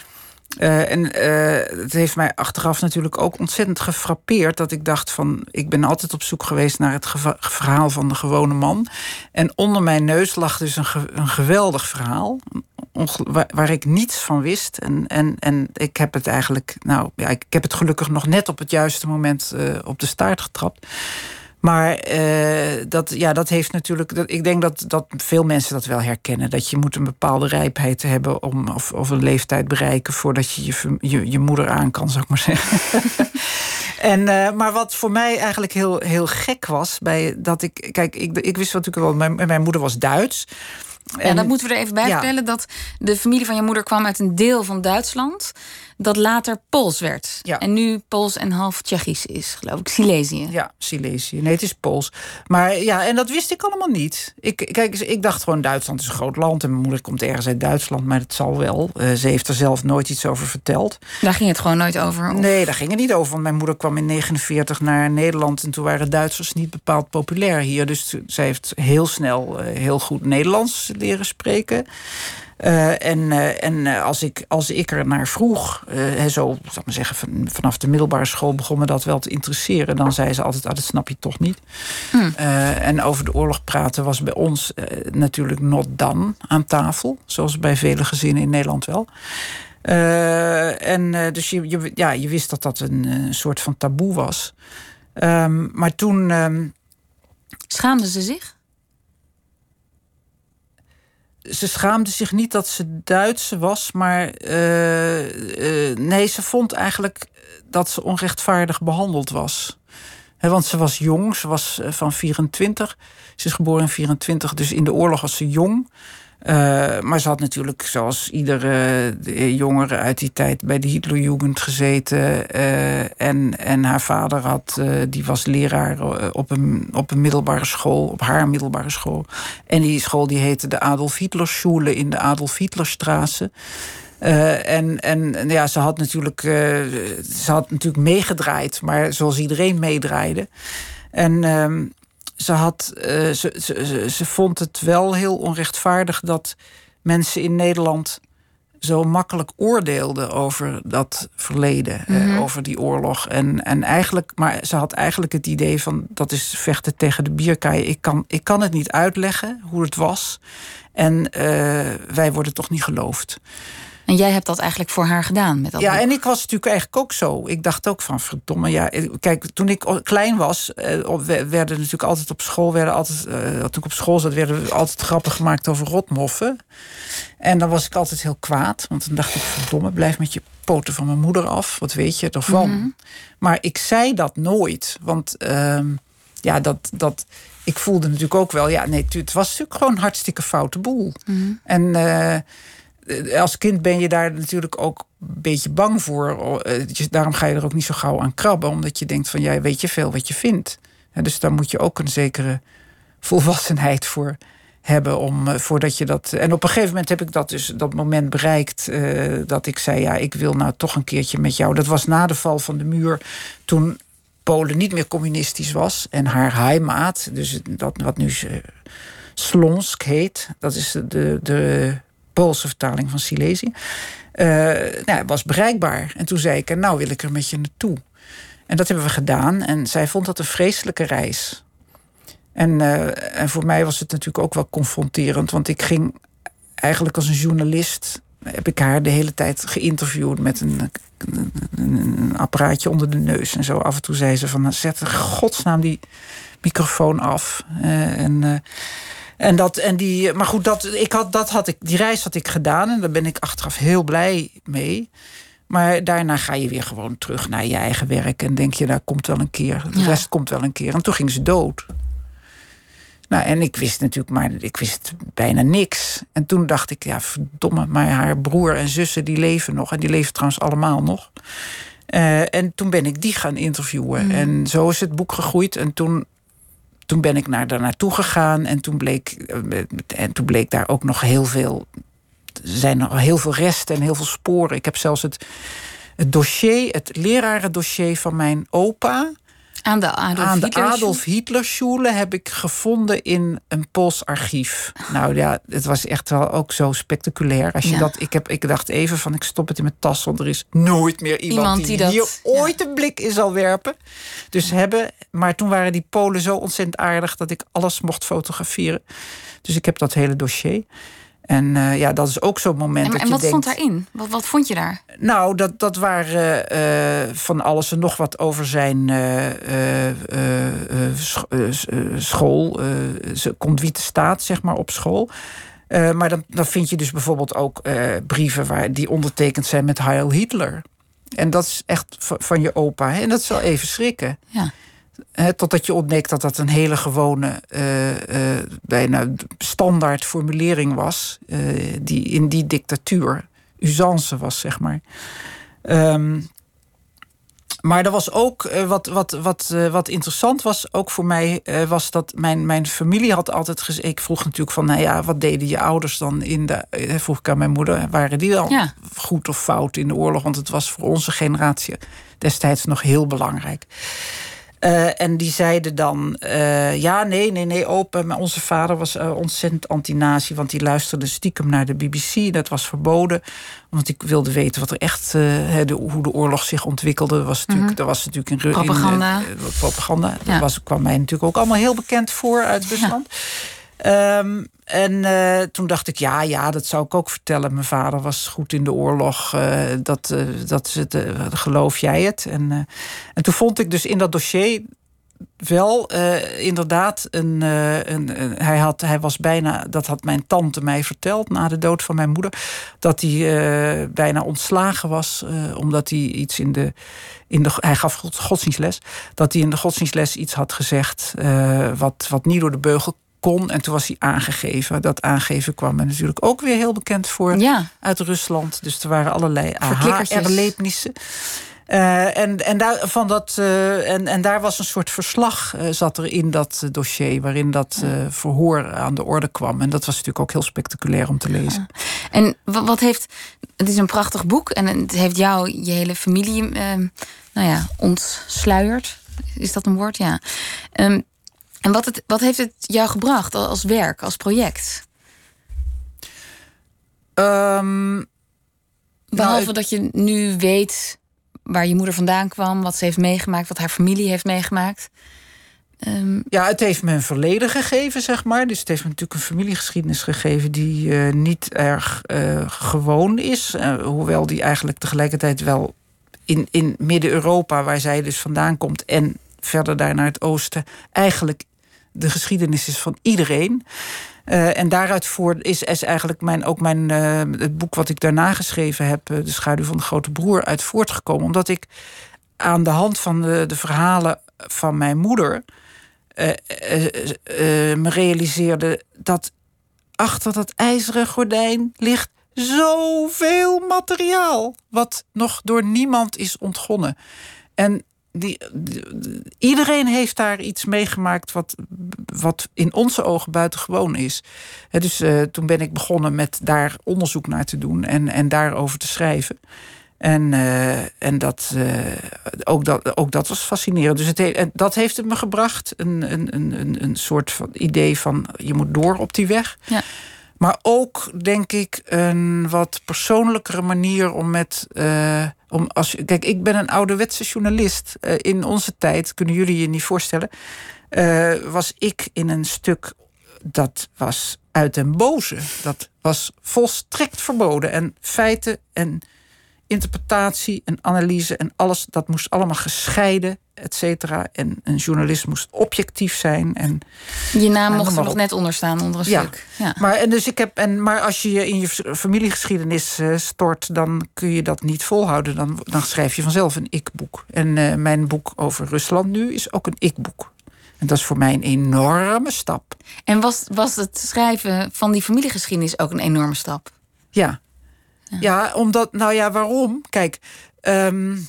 Uh, en uh, het heeft mij achteraf natuurlijk ook ontzettend gefrappeerd dat ik dacht van ik ben altijd op zoek geweest naar het verhaal van de gewone man. En onder mijn neus lag dus een, een geweldig verhaal waar, ik niets van wist. En, en, en ik heb het eigenlijk, nou ja, ik, heb het gelukkig nog net op het juiste moment uh, op de staart getrapt. Maar uh, dat, ja, dat heeft natuurlijk. Dat, ik denk dat, dat veel mensen dat wel herkennen. Dat je moet een bepaalde rijpheid hebben om, of, of een leeftijd bereiken voordat je je, je, je moeder aan kan, zou ik maar zeggen. en, uh, maar wat voor mij eigenlijk heel, heel gek was, bij dat ik. Kijk, ik, ik wist natuurlijk wel, mijn, mijn moeder was Duits. En, ja, dat moeten we er even bij ja. vertellen. Dat de familie van je moeder kwam uit een deel van Duitsland dat later Pools werd. Ja. En nu Pools en half Tsjechisch is, geloof ik. Silesië. Ja, Silesië. Nee, het is Pools. Maar ja, en dat wist ik allemaal niet. Ik, kijk, ik dacht gewoon Duitsland is een groot land... en mijn moeder komt ergens uit Duitsland, maar het zal wel. Uh, ze heeft er zelf nooit iets over verteld. Daar ging het gewoon nooit over? Of? Nee, daar ging het niet over. Want mijn moeder kwam in 49 naar Nederland... en toen waren Duitsers niet bepaald populair hier. Dus zij heeft heel snel uh, heel goed Nederlands leren spreken... Uh, en uh, en uh, als, ik, als ik er naar vroeg, zo zal maar zeggen, van, vanaf de middelbare school begon me dat wel te interesseren. Dan zei ze altijd: ah, dat snap je toch niet. Hmm. en over de oorlog praten was bij ons natuurlijk not done aan tafel. Zoals bij vele gezinnen in Nederland wel. en dus je, je, ja, je wist dat dat een soort van taboe was. Um, maar toen. Um, Schaamden ze zich? Ze schaamde zich niet dat ze Duitse was, maar uh, uh, nee, ze vond eigenlijk dat ze onrechtvaardig behandeld was. Want ze was jong, ze was van 24. Ze is geboren in 24, dus in de oorlog was ze jong. Uh, maar ze had natuurlijk, zoals iedere jongere uit die tijd, bij de Hitlerjugend gezeten. Uh, en, en haar vader had, uh, die was leraar op een, op een middelbare school, op haar middelbare school. En die school die heette de Adolf Hitler Schule in de Adolf Hitlerstraße. en, en ja, ze had natuurlijk, ze had natuurlijk meegedraaid, maar zoals iedereen meedraaide. En ehm, ze, had, uh, ze, ze, ze, vond het wel heel onrechtvaardig dat mensen in Nederland zo makkelijk oordeelden over dat verleden, mm -hmm. uh, over die oorlog. En, en eigenlijk, maar ze had eigenlijk het idee van dat is vechten tegen de bierkaai. Ik kan, ik kan het niet uitleggen hoe het was. En uh, wij worden toch niet geloofd. En jij hebt dat eigenlijk voor haar gedaan met dat Ja, boek. en ik was natuurlijk eigenlijk ook zo. Ik dacht ook van verdomme, ja. Kijk, toen ik klein was, werden natuurlijk altijd op school, werden altijd, uh, toen ik op school zat, werden altijd grappen gemaakt over rotmoffen. En dan was ik altijd heel kwaad, want dan dacht ik verdomme, blijf met je poten van mijn moeder af. Wat weet je ervan? Mm -hmm. Maar ik zei dat nooit, want uh, ja, dat, dat, ik voelde natuurlijk ook wel, ja, nee, het was natuurlijk gewoon een hartstikke foute boel. Mm -hmm. En uh, als kind ben je daar natuurlijk ook een beetje bang voor. Daarom ga je er ook niet zo gauw aan krabben. Omdat je denkt van, jij weet je veel wat je vindt. Dus daar moet je ook een zekere volwassenheid voor hebben om uh, voordat je dat. En op een gegeven moment heb ik dat dus dat moment bereikt dat ik zei: ja, ik wil nou toch een keertje met jou. Dat was na de val van de muur, toen Polen niet meer communistisch was en haar heimaat, dus dat wat nu Slonsk heet, dat is de, de Poolse vertaling van Silesië, nou, was bereikbaar. En toen zei ik: nou wil ik er met je naartoe. En dat hebben we gedaan. En zij vond dat een vreselijke reis. En, uh, en voor mij was het natuurlijk ook wel confronterend. Want ik ging eigenlijk als een journalist. heb ik haar de hele tijd geïnterviewd met een, een, een apparaatje onder de neus en zo. Af en toe zei ze van zet godsnaam die microfoon af. Uh, en, en dat, en die, maar goed, dat, ik had, dat had ik, die reis had ik gedaan en daar ben ik achteraf heel blij mee. Maar daarna ga je weer gewoon terug naar je eigen werk en denk je, daar komt wel een keer. De ja. rest komt wel een keer. En toen ging ze dood. Nou, en ik wist natuurlijk, maar ik wist bijna niks. En toen dacht ik, ja, verdomme, maar haar broer en zussen die leven nog. En die leven trouwens allemaal nog. Uh, en toen ben ik die gaan interviewen. Mm. En zo is het boek gegroeid. En toen, toen ben ik naar, daar naartoe gegaan. En toen, bleek, en toen bleek daar ook nog heel veel. Er zijn nog heel veel resten en heel veel sporen. Ik heb zelfs het, het dossier, het lerarendossier van mijn opa. Aan de Adolf, Aan de Hitler Adolf Hitlerschule heb ik gevonden in een Pools archief. Nou ja, het was echt wel ook zo spectaculair. Als je Ja. dat, ik, heb, ik dacht even van, ik stop het in mijn tas, want er is nooit meer iemand, Iemand die, die dat- hier ooit een blik in zal werpen. Dus hebben, maar toen waren die Polen zo ontzettend aardig dat ik alles mocht fotograferen. Dus ik heb dat hele dossier. En eh, ja, dat is ook zo'n moment En, dat en je wat denkt... stond daarin? Wat, wat vond je daar? Nou, dat, dat waren eh, van alles en nog wat over zijn eh, eh, eh, eh, eh, eh, school. eh, conduite staat, zeg maar, op school. Eh, maar dan, dan vind je dus bijvoorbeeld ook eh, brieven waar, die ondertekend zijn met Heil Hitler. En dat is echt van je opa. Hè? En dat is wel even schrikken. Ja. Totdat je ontdekt dat dat een hele gewone, eh, eh, bijna standaard formulering was. eh, die in die dictatuur usance was, zeg maar. Ehm, maar er was ook wat, wat, wat, wat interessant was, ook voor mij, was dat mijn, mijn familie had altijd gezegd. Ik vroeg natuurlijk van, nou ja, wat deden je ouders dan in de. vroeg ik aan mijn moeder, waren die dan Ja. goed of fout in de oorlog? Want het was voor onze generatie destijds nog heel belangrijk. Eh, en die zeiden dan: eh, Ja, nee, nee, nee, open. Maar onze vader was eh, ontzettend anti-nazi, want die luisterde stiekem naar de BBC. Dat was verboden, want ik wilde weten wat er echt, de, hoe de oorlog zich ontwikkelde. Was natuurlijk, Er was natuurlijk in in, eh, Propaganda. propaganda. Ja. Dat was, kwam mij natuurlijk ook allemaal heel bekend voor uit Rusland. Ehm, en eh, toen dacht ik, ja, ja, dat zou ik ook vertellen. Mijn vader was goed in de oorlog. eh, dat, eh, dat is het, geloof jij het? En, en toen vond ik dus in dat dossier wel inderdaad een, een, hij had hij was bijna dat had mijn tante mij verteld na de dood van mijn moeder dat hij bijna ontslagen was omdat hij iets in de in de hij gaf god- godsdienstles dat hij in de godsdienstles iets had gezegd wat wat niet door de beugel kon en toen was hij aangegeven dat aangeven kwam me natuurlijk ook weer heel bekend voor Ja. uit Rusland. Dus er waren allerlei aha-erlebnissen. Eh, en, en, daar, van dat, eh, en, en daar was een soort verslag eh, zat er in dat dossier... waarin dat verhoor aan de orde kwam. En dat was natuurlijk ook heel spectaculair om te lezen. En wa- wat heeft. Het is een prachtig boek en het heeft jou, je hele familie, ehm, nou ja, ontsluierd. Is dat een woord? Ja. Ehm, en wat, het, wat heeft het jou gebracht al- als werk, als project? Ehm, Behalve ik- dat je nu weet waar je moeder vandaan kwam, wat ze heeft meegemaakt, wat haar familie heeft meegemaakt. Ehm, Ja, het heeft me een verleden gegeven, zeg maar. Dus het heeft me natuurlijk een familiegeschiedenis gegeven die eh, niet erg eh, gewoon is. Eh, hoewel die eigenlijk tegelijkertijd wel in, in Midden-Europa, waar zij dus vandaan komt, en verder daar naar het oosten, eigenlijk de geschiedenis is van iedereen. Eh, en daaruit voort is, eigenlijk mijn, ook mijn, eh, het boek wat ik daarna geschreven heb, eh, De schaduw van de grote broer, uit voortgekomen. Omdat ik aan de hand van de, de verhalen van mijn moeder me realiseerde dat achter dat ijzeren gordijn ligt zoveel materiaal. Wat nog door niemand is ontgonnen. En iedereen heeft daar iets meegemaakt wat, wat in onze ogen buitengewoon is. dus uh, toen ben ik begonnen met daar onderzoek naar te doen en, en daarover te schrijven. En, uh, en dat, uh, ook, dat, ook dat was fascinerend. Dus het, dat heeft het me gebracht. Een, een, een, een soort van idee van je moet door op die weg. Ja. Maar ook, denk ik, een wat persoonlijkere manier om met. Uh, om als, kijk, ik ben een ouderwetse journalist. Uh, in onze tijd, kunnen jullie je niet voorstellen. Uh, was ik in een stuk dat was uit den boze. Dat was volstrekt verboden. En feiten en interpretatie en analyse en alles, dat moest allemaal gescheiden, et cetera. En een journalist moest objectief zijn. En, je naam mocht er nog net onder staan, onder een ja. stuk. Ja. Maar, en dus ik heb, en, maar als je je in je familiegeschiedenis uh, stort, dan kun je dat niet volhouden. Dan, dan schrijf je vanzelf een ik-boek. En uh, mijn boek over Rusland nu is ook een ik-boek. En dat is voor mij een enorme stap. En was, was het schrijven van die familiegeschiedenis ook een enorme stap? Ja, ja. ja, omdat, nou ja, waarom? Kijk, um,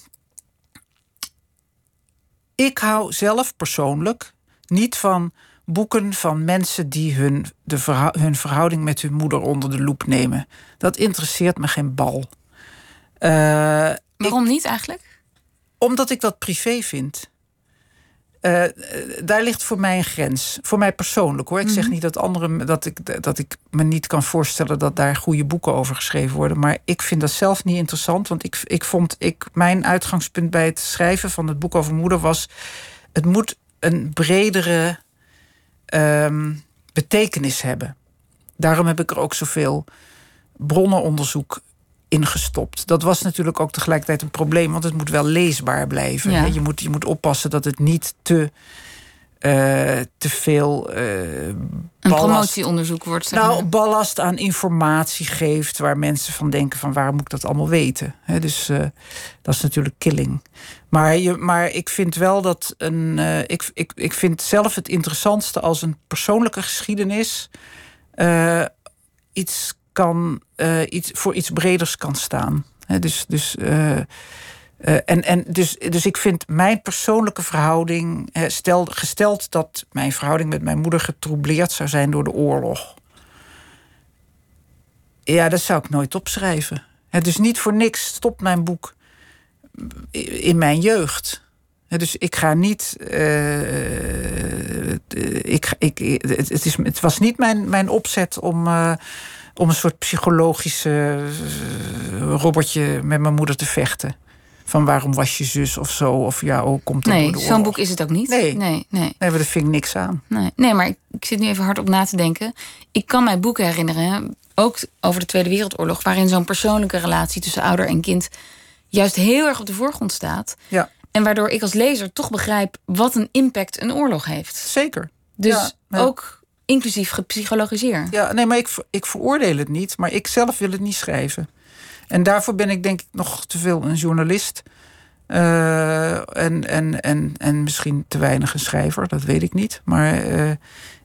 ik hou zelf persoonlijk niet van boeken van mensen die hun, de verhou hun verhouding met hun moeder onder de loep nemen. Dat interesseert me geen bal. Uh, waarom ik, niet eigenlijk? Omdat ik dat privé vind. Uh, daar ligt voor mij een grens. Voor mij persoonlijk hoor. Ik zeg niet dat anderen dat ik, dat ik me niet kan voorstellen dat daar goede boeken over geschreven worden. Maar ik vind dat zelf niet interessant. Want ik, ik vond ik, mijn uitgangspunt bij het schrijven van het boek over moeder was. Het moet een bredere um, betekenis hebben. Daarom heb ik er ook zoveel bronnenonderzoek ingestopt. Dat was natuurlijk ook tegelijkertijd een probleem, want het moet wel leesbaar blijven. Ja. Je, moet, je moet oppassen dat het niet te, uh, te veel. Uh, een promotieonderzoek wordt. Zeg nou, ballast aan informatie geeft waar mensen van denken: van waarom moet ik dat allemaal weten? He, dus uh, dat is natuurlijk killing. Maar, je, maar ik vind wel dat een. ik, ik, ik vind zelf het interessantste als een persoonlijke geschiedenis iets kan uh, iets, voor iets breders kan staan. Dus, dus, uh, uh, en, en dus, dus ik vind mijn persoonlijke verhouding, stel, gesteld dat mijn verhouding met mijn moeder getroubleerd zou zijn door de oorlog. Ja, dat zou ik nooit opschrijven. He, dus niet voor niks stopt mijn boek in mijn jeugd. Dus ik ga niet. Ik, ik, het, is, het was niet mijn, mijn opzet om. Om een soort psychologische robotje met mijn moeder te vechten. Van waarom was je zus of zo? Of ja, ook komt dat Nee, zo'n boek is het ook niet. Nee. nee, nee. Nee, dat vind ik niks aan. Nee, nee maar ik, ik zit nu even hard op na te denken. Ik kan mij boeken herinneren, ook over de Tweede Wereldoorlog, waarin zo'n persoonlijke relatie tussen ouder en kind juist heel erg op de voorgrond staat. Ja. En waardoor ik als lezer toch begrijp wat een impact een oorlog heeft. Zeker. Dus Ja, ja. ook inclusief gepsychologiseerd. Ja, nee, maar ik, ik veroordeel het niet, maar ik zelf wil het niet schrijven. En daarvoor ben ik denk ik nog te veel een journalist. Uh, en, en, en, en misschien te weinig een schrijver, dat weet ik niet. Maar uh,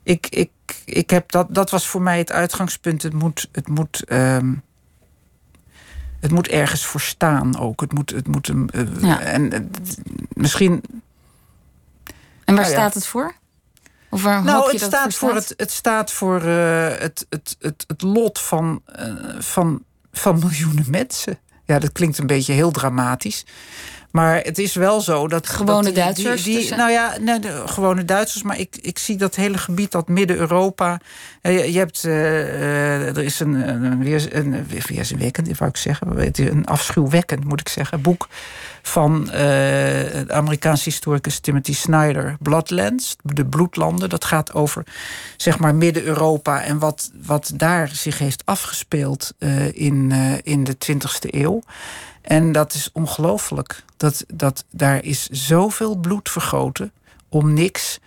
ik, ik, ik heb dat, dat was voor mij het uitgangspunt. Het moet, het moet, um, het moet ergens voor staan ook. Het moet, het moet uh, Ja. en misschien. En waar Nou ja. staat het voor? Of waar hoop Nou, je het dat staat, voor het, het staat voor uh, het, het, het, het lot van, uh, van, van miljoenen mensen. Ja, dat klinkt een beetje heel dramatisch. Maar het is wel zo dat. Gewone dat die- Duitsers Die, nou ja, nee, de gewone Duitsers. Maar ik, ik zie dat hele gebied, dat Midden-Europa. eh, Je, je hebt. eh, eh, er is een. een, weer, een weerzinwekkend, wou ik zeggen. Een afschuwwekkend, moet ik zeggen. Boek van de Amerikaanse historicus Timothy Snyder. Bloodlands, de bloedlanden. Dat gaat over, zeg maar, Midden-Europa. En wat, wat daar zich heeft afgespeeld in, in de 20e eeuw. En dat is ongelooflijk. Dat, dat, daar is zoveel bloed vergoten om niks.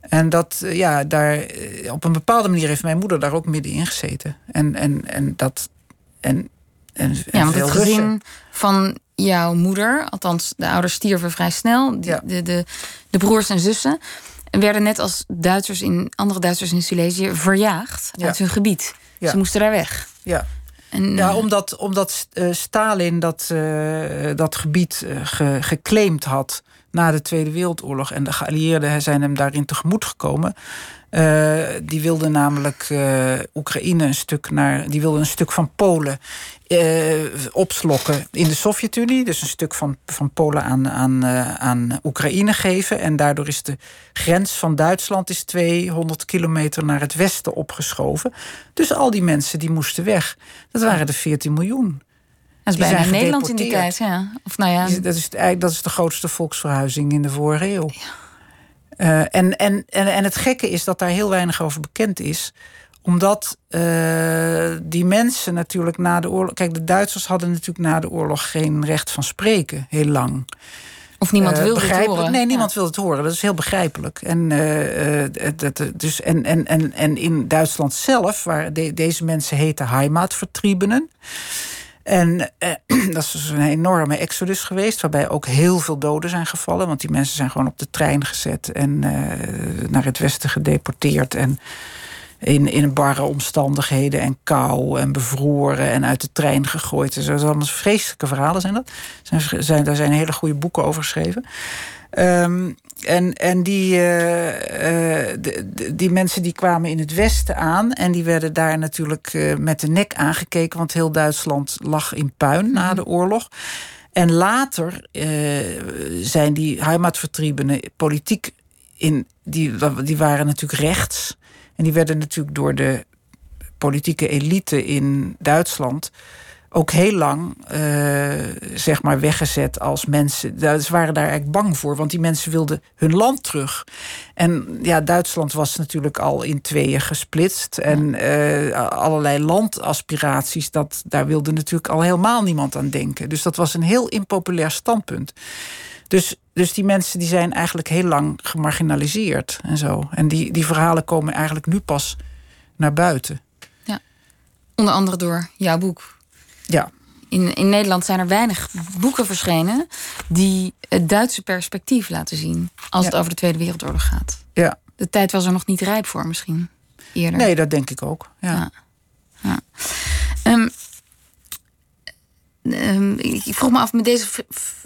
En dat, eh, ja, daar, eh, op een bepaalde manier heeft mijn moeder daar ook middenin gezeten. En, en, en dat. En, en, en Ja, want het Russen. gezin van jouw moeder, althans de ouders stierven vrij snel, de, Ja. de, de, de broers en zussen, werden net als Duitsers in, andere Duitsers in Silesië verjaagd Ja. uit hun gebied. Ja. Ze moesten daar weg. Ja. En, Ja, eh, omdat, omdat eh, Stalin dat, eh, dat gebied ge- geclaimd had na de Tweede Wereldoorlog. En de geallieerden zijn hem daarin tegemoet gekomen. Uh, die wilden namelijk uh, Oekraïne een stuk naar. Die wilden een stuk van Polen uh, opslokken in de Sovjet-Unie. Dus een stuk van, van Polen aan, aan, aan Oekraïne geven. En daardoor is de grens van Duitsland is 200 kilometer naar het westen opgeschoven. Dus al die mensen die moesten weg. Dat waren de 14 miljoen. Dat is bijna Nederland in die tijd, ja. Of nou ja. Dat is, dat is de grootste volksverhuizing in de vorige eeuw. Ja. Uh, en, en, en, en het gekke is dat daar heel weinig over bekend is omdat uh, die mensen natuurlijk na de oorlog. Kijk, de Duitsers hadden natuurlijk na de oorlog geen recht van spreken, heel lang. Of niemand uh, wilde het horen. Nee, niemand ja. wil het horen. Dat is heel begrijpelijk. En, uh, dat, dus, en, en, en, en in Duitsland zelf, waar de, deze mensen heten Heimatvertriebenen. En eh, dat is dus een enorme exodus geweest, waarbij ook heel veel doden zijn gevallen. Want die mensen zijn gewoon op de trein gezet en eh, naar het westen gedeporteerd. En in, in barre omstandigheden en kou en bevroren en uit de trein gegooid. Dus dat zijn allemaal vreselijke verhalen zijn dat. Zijn, daar zijn hele goede boeken over geschreven. Um, en, en die, uh, uh, die mensen die kwamen in het westen aan. En die werden daar natuurlijk uh, met de nek aangekeken. Want heel Duitsland lag in puin na mhm. de oorlog. En later zijn die heimatvertriebenen politiek in. Die, die waren natuurlijk rechts. En die werden natuurlijk door de politieke elite in Duitsland ook heel lang uh, zeg maar weggezet als mensen. Ze waren daar eigenlijk bang voor, want die mensen wilden hun land terug. En ja, Duitsland was natuurlijk al in tweeën gesplitst. En uh, allerlei landaspiraties, dat, daar wilde natuurlijk al helemaal niemand aan denken. Dus dat was een heel impopulair standpunt. Dus, dus die mensen die zijn eigenlijk heel lang gemarginaliseerd en zo. En die, die verhalen komen eigenlijk nu pas naar buiten. Ja, onder andere door jouw boek. Ja. In, in Nederland zijn er weinig boeken verschenen die het Duitse perspectief laten zien als het over de Tweede Wereldoorlog gaat. Ja. De tijd was er nog niet rijp voor, misschien eerder. Nee, dat denk ik ook. Ja. ja. ja. Um, um, ik vroeg me af, met deze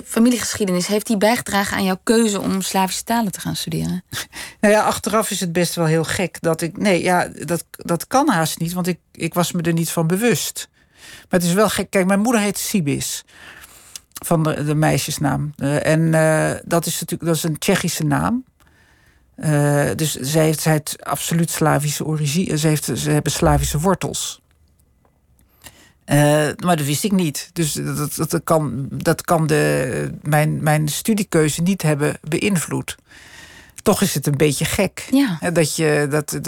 familiegeschiedenis, heeft die bijgedragen aan jouw keuze om Slavische talen te gaan studeren? Nou ja, achteraf is het best wel heel gek dat ik. Nee, ja, dat, dat kan haast niet, want ik, ik was me er niet van bewust. Maar het is wel gek. Kijk, mijn moeder heet Sibis. Van de, meisjesnaam. Uh, en uh, dat is natuurlijk dat is een Tsjechische naam. Uh, dus zij heeft, zij heeft absoluut Slavische origine. Ze, heeft, ze hebben Slavische wortels. maar dat wist ik niet. Dus dat, dat, dat kan, dat kan de, mijn, mijn studiekeuze niet hebben beïnvloed toch is het een beetje gek. Ja. Dat je, dat,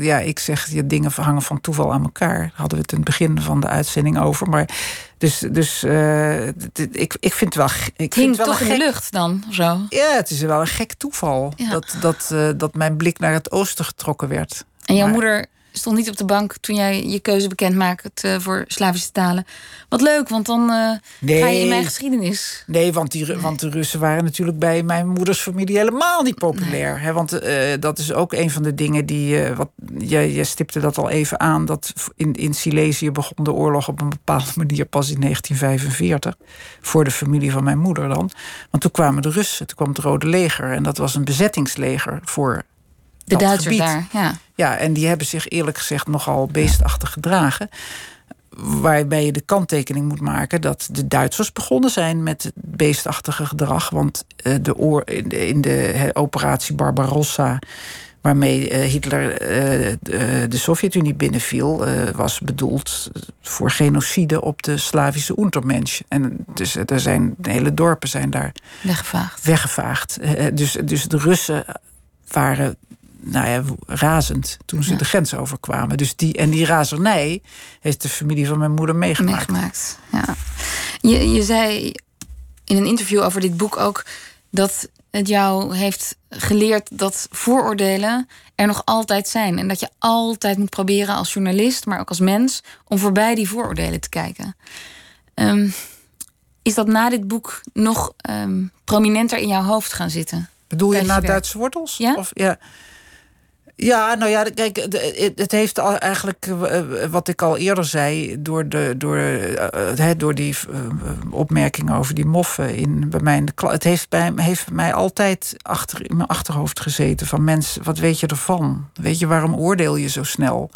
ja, ik zeg, je dingen hangen van toeval aan elkaar. Daar hadden we het in het begin van de uitzending over. Maar dus, dus uh, ik, ik vind het wel. Ik vind het wel toch in de lucht dan? Zo. Ja, het is wel een gek toeval. Ja. Dat, dat, uh, dat mijn blik naar het oosten getrokken werd. En jouw maar, moeder stond niet op de bank toen jij je keuze bekend maakte voor Slavische talen. Wat leuk, want dan uh, nee, ga je in mijn geschiedenis. Nee, want, die, nee. want de Russen waren natuurlijk bij mijn moeders familie helemaal niet populair. Nee. Hè, want uh, dat is ook een van de dingen die. Uh, wat, je, je stipte dat al even aan. Dat in, in Silesië begon de oorlog op een bepaalde manier pas in 1945. Voor de familie van mijn moeder dan. Want toen kwamen de Russen, toen kwam het Rode Leger. En dat was een bezettingsleger voor de Duitsers daar, ja. Ja, en die hebben zich eerlijk gezegd nogal beestachtig gedragen. Waarbij je de kanttekening moet maken dat de Duitsers begonnen zijn met het beestachtige gedrag. Want uh, de oor, in de, in de operatie Barbarossa, waarmee uh, Hitler de, de Sovjet-Unie binnenviel, was bedoeld voor genocide op de Slavische Untermensch. En dus er zijn hele dorpen zijn daar weggevaagd. weggevaagd. dus, dus de Russen waren nou ja, razend toen ze ja. de grens overkwamen. Dus die, en die razernij heeft de familie van mijn moeder meegemaakt. meegemaakt ja. je, je zei in een interview over dit boek ook dat het jou heeft geleerd dat vooroordelen er nog altijd zijn. En dat je altijd moet proberen als journalist, maar ook als mens, om voorbij die vooroordelen te kijken. Um, is dat na dit boek nog um, prominenter in jouw hoofd gaan zitten? Bedoel je na Duitse wortels? Ja. Of, ja. Ja, nou ja, kijk, het heeft eigenlijk, wat ik al eerder zei, door, de, door, door die opmerkingen over die moffen in, bij mij in de klas. Het heeft, bij, heeft mij altijd achter, in mijn achterhoofd gezeten van mensen, wat weet je ervan? Weet je, waarom oordeel je zo snel?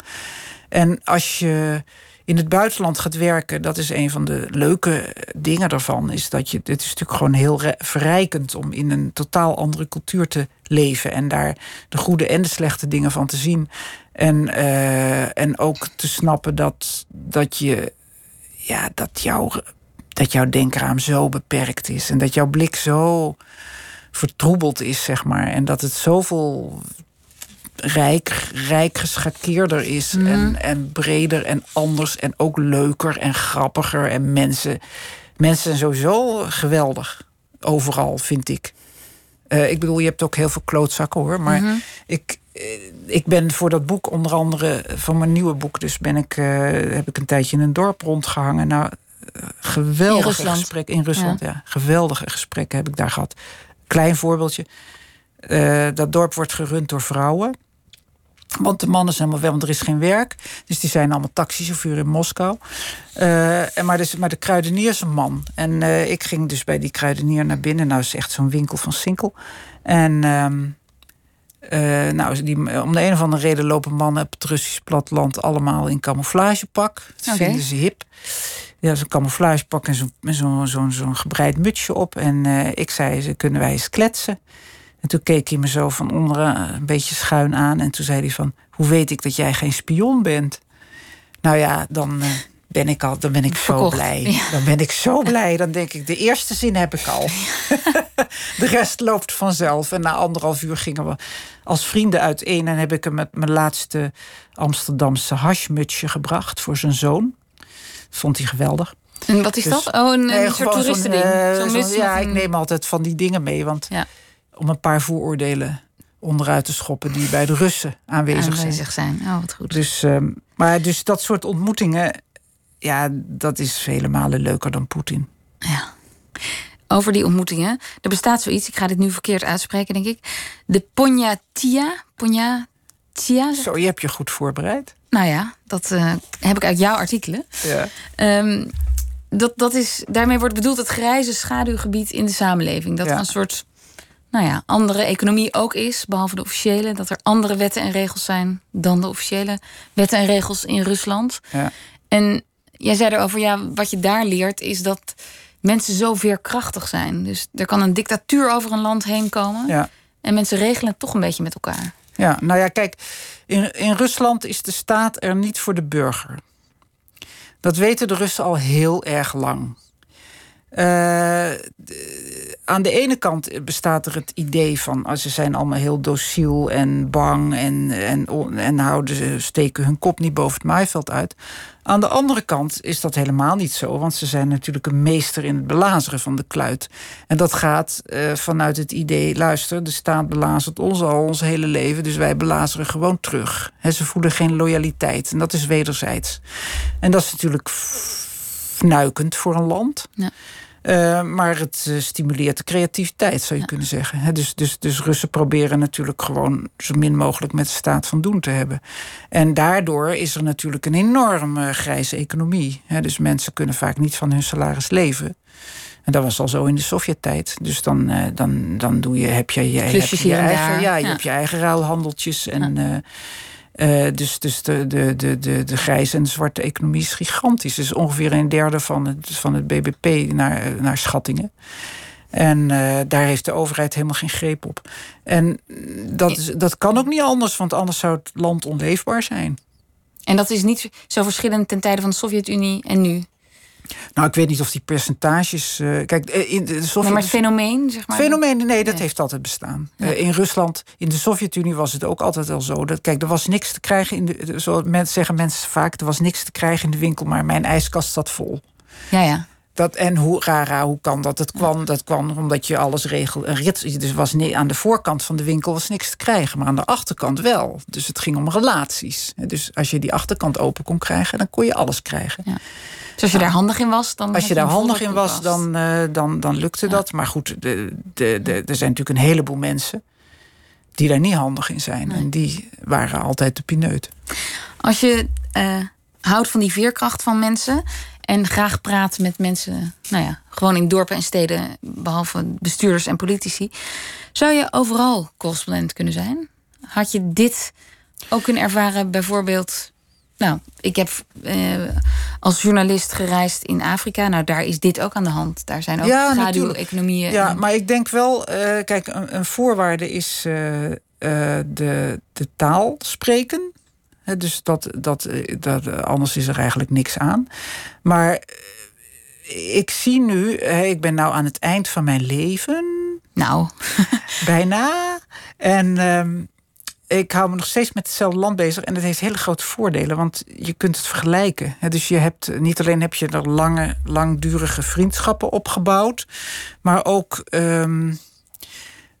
En als je in het buitenland gaat werken, dat is een van de leuke dingen daarvan. Is dat je, het is natuurlijk gewoon heel verrijkend om in een totaal andere cultuur te leven. En daar de goede en de slechte dingen van te zien. En, uh, en ook te snappen dat, dat je, ja, dat jouw, dat jouw denkraam zo beperkt is. En dat jouw blik zo vertroebeld is, zeg maar. En dat het zoveel rijk, rijk geschakeerder is. Mhm. En, en breder en anders en ook leuker en grappiger. En mensen, mensen zijn sowieso geweldig. Overal, vind ik. Eh, ik bedoel, je hebt ook heel veel klootzakken hoor. Maar Mhm. ik, eh, ik ben voor dat boek, onder andere van mijn nieuwe boek, dus ben ik, eh, heb ik een tijdje in een dorp rondgehangen. Nou, eh, geweldige gesprekken in Rusland. Ja. geweldige gesprekken heb ik daar gehad. Klein voorbeeldje. Eh, dat dorp wordt gerund door vrouwen. Want de mannen zijn allemaal wel, want er is geen werk. Dus die zijn allemaal taxichauffeur in Moskou. Eh, en maar, dus, maar de kruidenier is een man. En eh, ik ging dus bij die kruidenier naar binnen. Nou, is echt zo'n winkel van Sinkel. En ehm, eh, nou, die, om de een of andere reden lopen mannen op het Russisch platteland allemaal in camouflagepak. Dat vinden ze hip. Ja, zo'n camouflagepak en zo'n zo'n zo'n gebreid mutsje op. En ik zei, ze kunnen wij eens kletsen? En toen keek hij me zo van onderen eh, een beetje schuin aan. En toen zei hij van, hoe weet ik dat jij geen spion bent? Nou ja, dan eh, ben ik al, dan ben ik Verkocht, zo blij. ja. Dan ben ik zo blij. Dan denk ik, de eerste zin heb ik al. de rest loopt vanzelf. En na anderhalf uur gingen we als vrienden uiteen. En heb ik hem met mijn laatste Amsterdamse hashmutsje gebracht voor zijn zoon. Vond hij geweldig. En wat is Dus- dat? Oh, een, een Nee, soort zo'n, toeristending. eh, ja, ik neem altijd van die dingen mee. Want Ja. Om een paar vooroordelen onderuit te schoppen die bij de Russen aanwezig, zijn. aanwezig zijn. Oh, wat goed. Dus, ehm, maar dus dat soort ontmoetingen, ja, dat is vele malen leuker dan Poetin. Ja. Over die ontmoetingen. Er bestaat zoiets, ik ga dit nu verkeerd uitspreken, denk ik. De Ponyatia. Ponyatia? Zo, je hebt je goed voorbereid. Nou ja, dat eh, heb ik uit jouw artikelen. Ja. Ehm, dat, dat is, daarmee wordt bedoeld het grijze schaduwgebied in de samenleving. Dat Ja. een soort nou ja, andere economie ook is, behalve de officiële. Dat er andere wetten en regels zijn dan de officiële wetten en regels in Rusland. Ja. En jij zei erover, ja, wat je daar leert is dat mensen zo veerkrachtig zijn. Dus er kan een dictatuur over een land heen komen. Ja. En mensen regelen het toch een beetje met elkaar. ja, nou ja, kijk, in, in Rusland is de staat er niet voor de burger. Dat weten de Russen al heel erg lang. Eh, aan de ene kant bestaat er het idee van... ah, ze zijn allemaal heel dociel en bang... en, en, en houden ze, steken hun kop niet boven het maaiveld uit. Aan de andere kant is dat helemaal niet zo... want ze zijn natuurlijk een meester in het belazeren van de kluit. En dat gaat eh, vanuit het idee... luister, de staat belazert ons al ons hele leven... dus wij belazeren gewoon terug. Ze voelen geen loyaliteit en dat is wederzijds. En dat is natuurlijk fnuikend voor een land... Ja. Eh, maar het eh, stimuleert de creativiteit, zou je kunnen zeggen. Dus, dus, dus Russen proberen natuurlijk gewoon zo min mogelijk met de staat van doen te hebben. En daardoor is er natuurlijk een enorme grijze economie. Dus mensen kunnen vaak niet van hun salaris leven. En dat was al zo in de Sovjet-tijd. Dus dan, eh, dan, dan doe je, heb je je, heb je, eigen, ja, je Ja. hebt je eigen ruilhandeltjes. En, eh, dus dus de, de, de, de, de grijze en zwarte economie is gigantisch. Dus ongeveer een derde van het, van het BBP naar, naar schattingen. En eh, daar heeft de overheid helemaal geen greep op. En dat, is, dat kan ook niet anders, want anders zou het land onleefbaar zijn. En dat is niet zo verschillend ten tijde van de Sovjet-Unie en nu. Nou, ik weet niet of die percentages. eh, kijk, eh, in de Nee, Sovjet. maar het fenomeen, zeg maar. Fenomeen, nee, dat Ja. heeft altijd bestaan. Ja. Eh, in Rusland, in de Sovjet-Unie was het ook altijd al zo. Dat, kijk, er was niks te krijgen in de. Zo zeggen mensen vaak: er was niks te krijgen in de winkel, maar mijn ijskast zat vol. Ja, ja. Dat, en hoe, rara, hoe kan dat? Het kwam, dat kwam omdat je alles regelde. Een rit, dus was nee, aan de voorkant van de winkel was niks te krijgen, maar aan de achterkant wel. Dus het ging om relaties. Dus als je die achterkant open kon krijgen, dan kon je alles krijgen. Dus als je daar handig in was, dan. Als je daar handig in was, dan, eh, dan, dan lukte dat. Maar goed, de, de, de, er zijn natuurlijk een heleboel mensen die daar niet handig in zijn. En die waren altijd de pineut. Als je uh, houdt van die veerkracht van mensen en graag praat met mensen, nou ja, gewoon in dorpen en steden, behalve bestuurders en politici, zou je overal correspondent kunnen zijn? Had je dit ook kunnen ervaren, bijvoorbeeld nou, ik heb uh, als journalist gereisd in Afrika. Nou, daar is dit ook aan de hand. Daar zijn ook ja, schaduweconomieën. Ja, maar ik denk wel, uh, kijk, een, een, voorwaarde is uh, de, de taal spreken. He, dus dat, dat, dat, anders is er eigenlijk niks aan. Maar ik zie nu, ik ben nou aan het eind van mijn leven. Nou. bijna. En um, ik hou me nog steeds met hetzelfde land bezig. En dat heeft hele grote voordelen, want je kunt het vergelijken. Dus je hebt niet alleen heb je er lange, langdurige vriendschappen opgebouwd, maar ook. Um,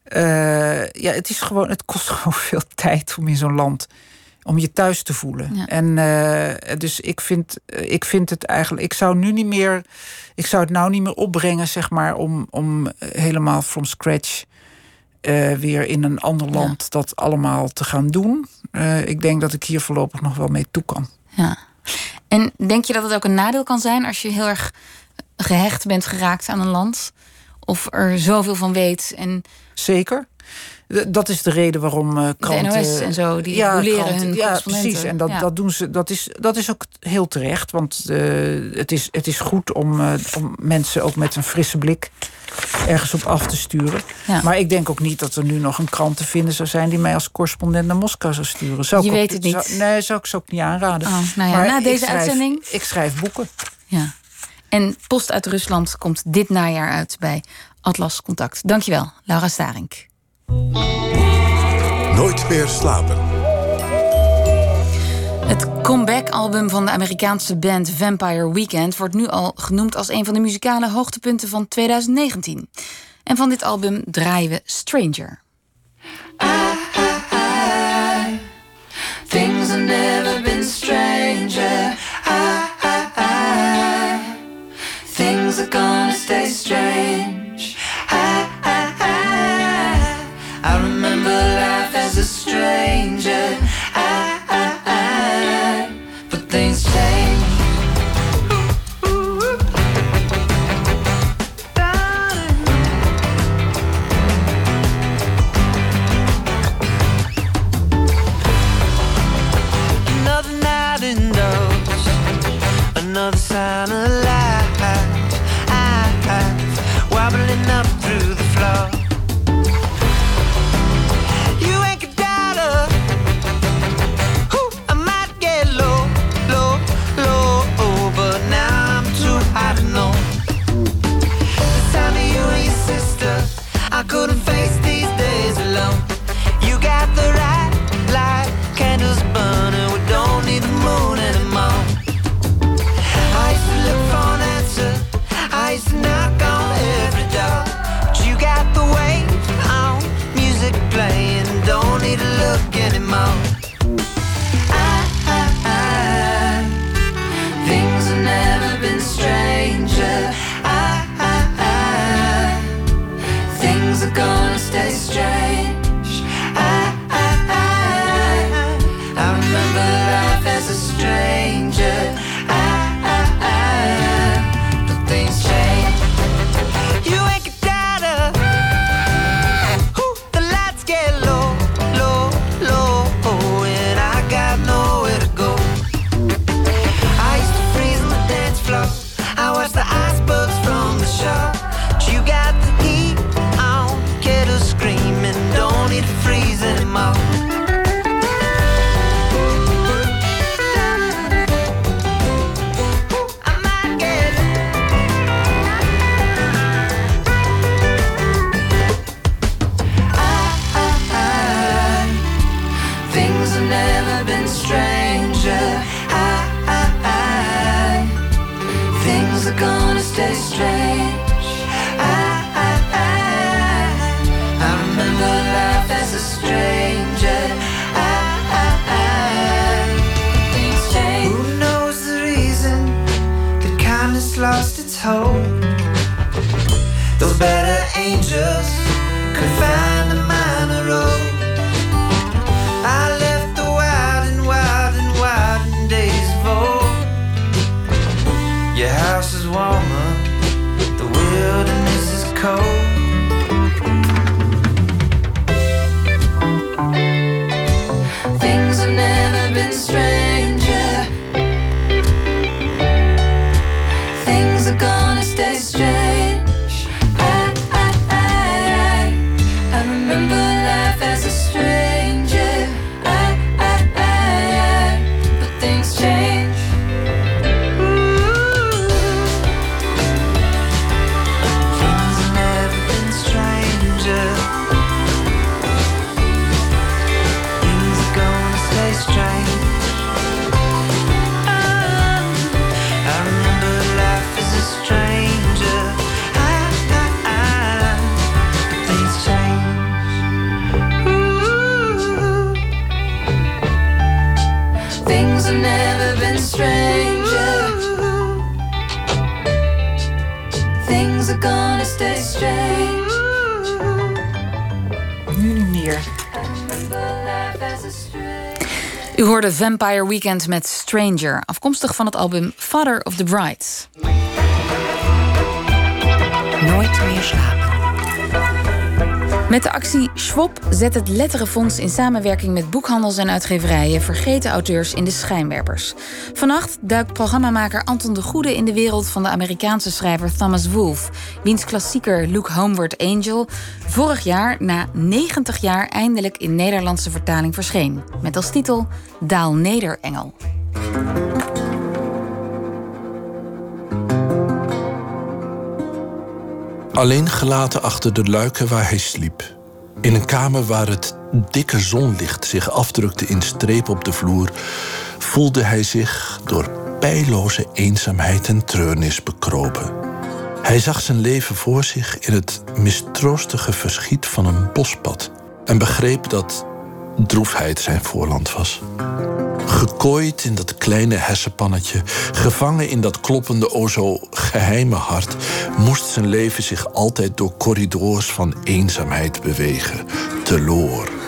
uh, ja, het, is gewoon, het kost gewoon veel tijd om in zo'n land om je thuis te voelen. Ja. En uh, dus ik vind, ik vind het eigenlijk. Ik zou nu niet meer. Ik zou het nou niet meer opbrengen, zeg maar, om, om helemaal from scratch uh, weer in een ander land dat allemaal te gaan doen. Uh, ik denk dat ik hier voorlopig nog wel mee toe kan. Ja. En denk je dat het ook een nadeel kan zijn als je heel erg gehecht bent geraakt aan een land? Of er zoveel van weet? En... Zeker. Dat is de reden waarom uh, kranten... De NOS en zo, die ja, kranten, hun Ja, precies. En dat, ja. dat doen ze. Dat is, dat is ook heel terecht. Want uh, het, is, het is goed om, uh, om mensen ook met een frisse blik ergens op af te sturen. Ja. Maar ik denk ook niet dat er nu nog een krant te vinden zou zijn... die mij als correspondent naar Moskou zou sturen. Zou je weet ook, het niet. Zou, nee, zou ik ze ook niet aanraden. Oh, nou ja, maar na deze schrijf, uitzending... Ik schrijf boeken. Ja. En Post uit Rusland komt dit najaar uit bij Atlas Contact. Dankjewel, Laura Starink. Nooit meer slapen. Het comeback-album van de Amerikaanse band Vampire Weekend wordt nu al genoemd als een van de muzikale hoogtepunten van 2019. En van dit album draaien we Stranger. I, I, I, things have never been stranger. things are gonna stay strange. Vampire Weekend met Stranger, afkomstig van het album Father of the Brides. Nooit meer slapen. Met de actie Schwab zet het Letterenfonds in samenwerking met boekhandels en uitgeverijen vergeten auteurs in de schijnwerpers. Vannacht duikt programmamaker Anton de Goede in de wereld van de Amerikaanse schrijver Thomas Wolfe, wiens klassieker Look Homeward Angel vorig jaar na 90 jaar eindelijk in Nederlandse vertaling verscheen. Met als titel Daal Nederengel. Alleen gelaten achter de luiken waar hij sliep. In een kamer waar het dikke zonlicht zich afdrukte in streep op de vloer, voelde hij zich door pijloze eenzaamheid en treurnis bekropen. Hij zag zijn leven voor zich in het mistroostige verschiet van een bospad en begreep dat droefheid zijn voorland was. Gekooid in dat kleine hersenpannetje, gevangen in dat kloppende, o zo geheime hart, moest zijn leven zich altijd door corridors van eenzaamheid bewegen. Teloor.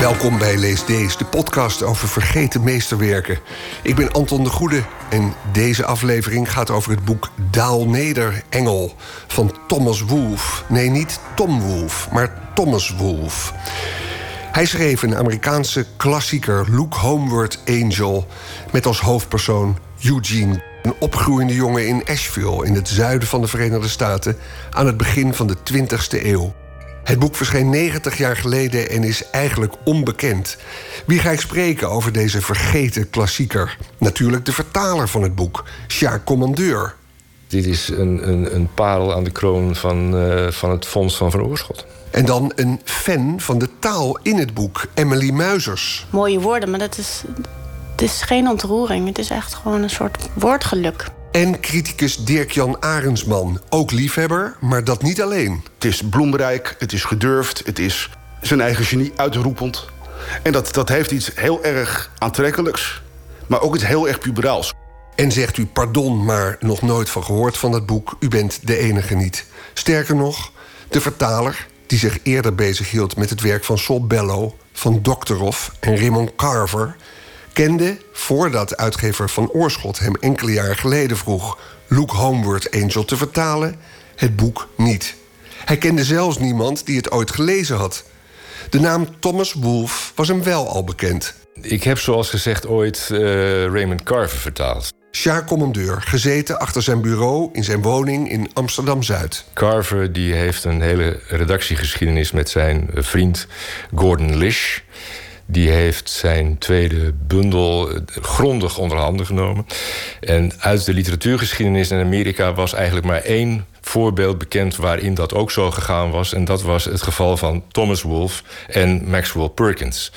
Welkom bij Lees Deze, de podcast over vergeten meesterwerken. Ik ben Anton de Goede en deze aflevering gaat over het boek Daal Neder Engel van Thomas Wolfe. Nee, niet Tom Wolfe, maar Thomas Wolfe. Hij schreef een Amerikaanse klassieker, Look Homeward Angel, met als hoofdpersoon Eugene, een opgroeiende jongen in Asheville in het zuiden van de Verenigde Staten aan het begin van de 20ste eeuw. Het boek verscheen 90 jaar geleden en is eigenlijk onbekend. Wie ga ik spreken over deze vergeten klassieker? Natuurlijk de vertaler van het boek, Sjaak Commandeur. Dit is een, een, een parel aan de kroon van, uh, van het Fonds van Van Oorschot. En dan een fan van de taal in het boek, Emily Muizers. Mooie woorden, maar dat is, het is geen ontroering. Het is echt gewoon een soort woordgeluk. En criticus Dirk-Jan Arendsman, ook liefhebber, maar dat niet alleen. Het is bloemrijk, het is gedurfd, het is zijn eigen genie uitroepend. En dat, dat heeft iets heel erg aantrekkelijks, maar ook iets heel erg puberaals. En zegt u pardon, maar nog nooit van gehoord van dat boek. U bent de enige niet. Sterker nog, de vertaler, die zich eerder bezighield met het werk van Sol Bello, van Dokterov en Raymond Carver, kende, voordat uitgever van Oorschot hem enkele jaren geleden vroeg Look Homeward Angel te vertalen, het boek niet. Hij kende zelfs niemand die het ooit gelezen had. De naam Thomas Wolfe was hem wel al bekend. Ik heb zoals gezegd ooit uh, Raymond Carver vertaald. Sjaak Commandeur, gezeten achter zijn bureau in zijn woning in Amsterdam-Zuid. Carver die heeft een hele redactiegeschiedenis met zijn vriend Gordon Lish. Die heeft zijn tweede bundel grondig onder handen genomen. En uit de literatuurgeschiedenis in Amerika was eigenlijk maar één voorbeeld bekend waarin dat ook zo gegaan was. En dat was het geval van Thomas Wolfe en Maxwell Perkins.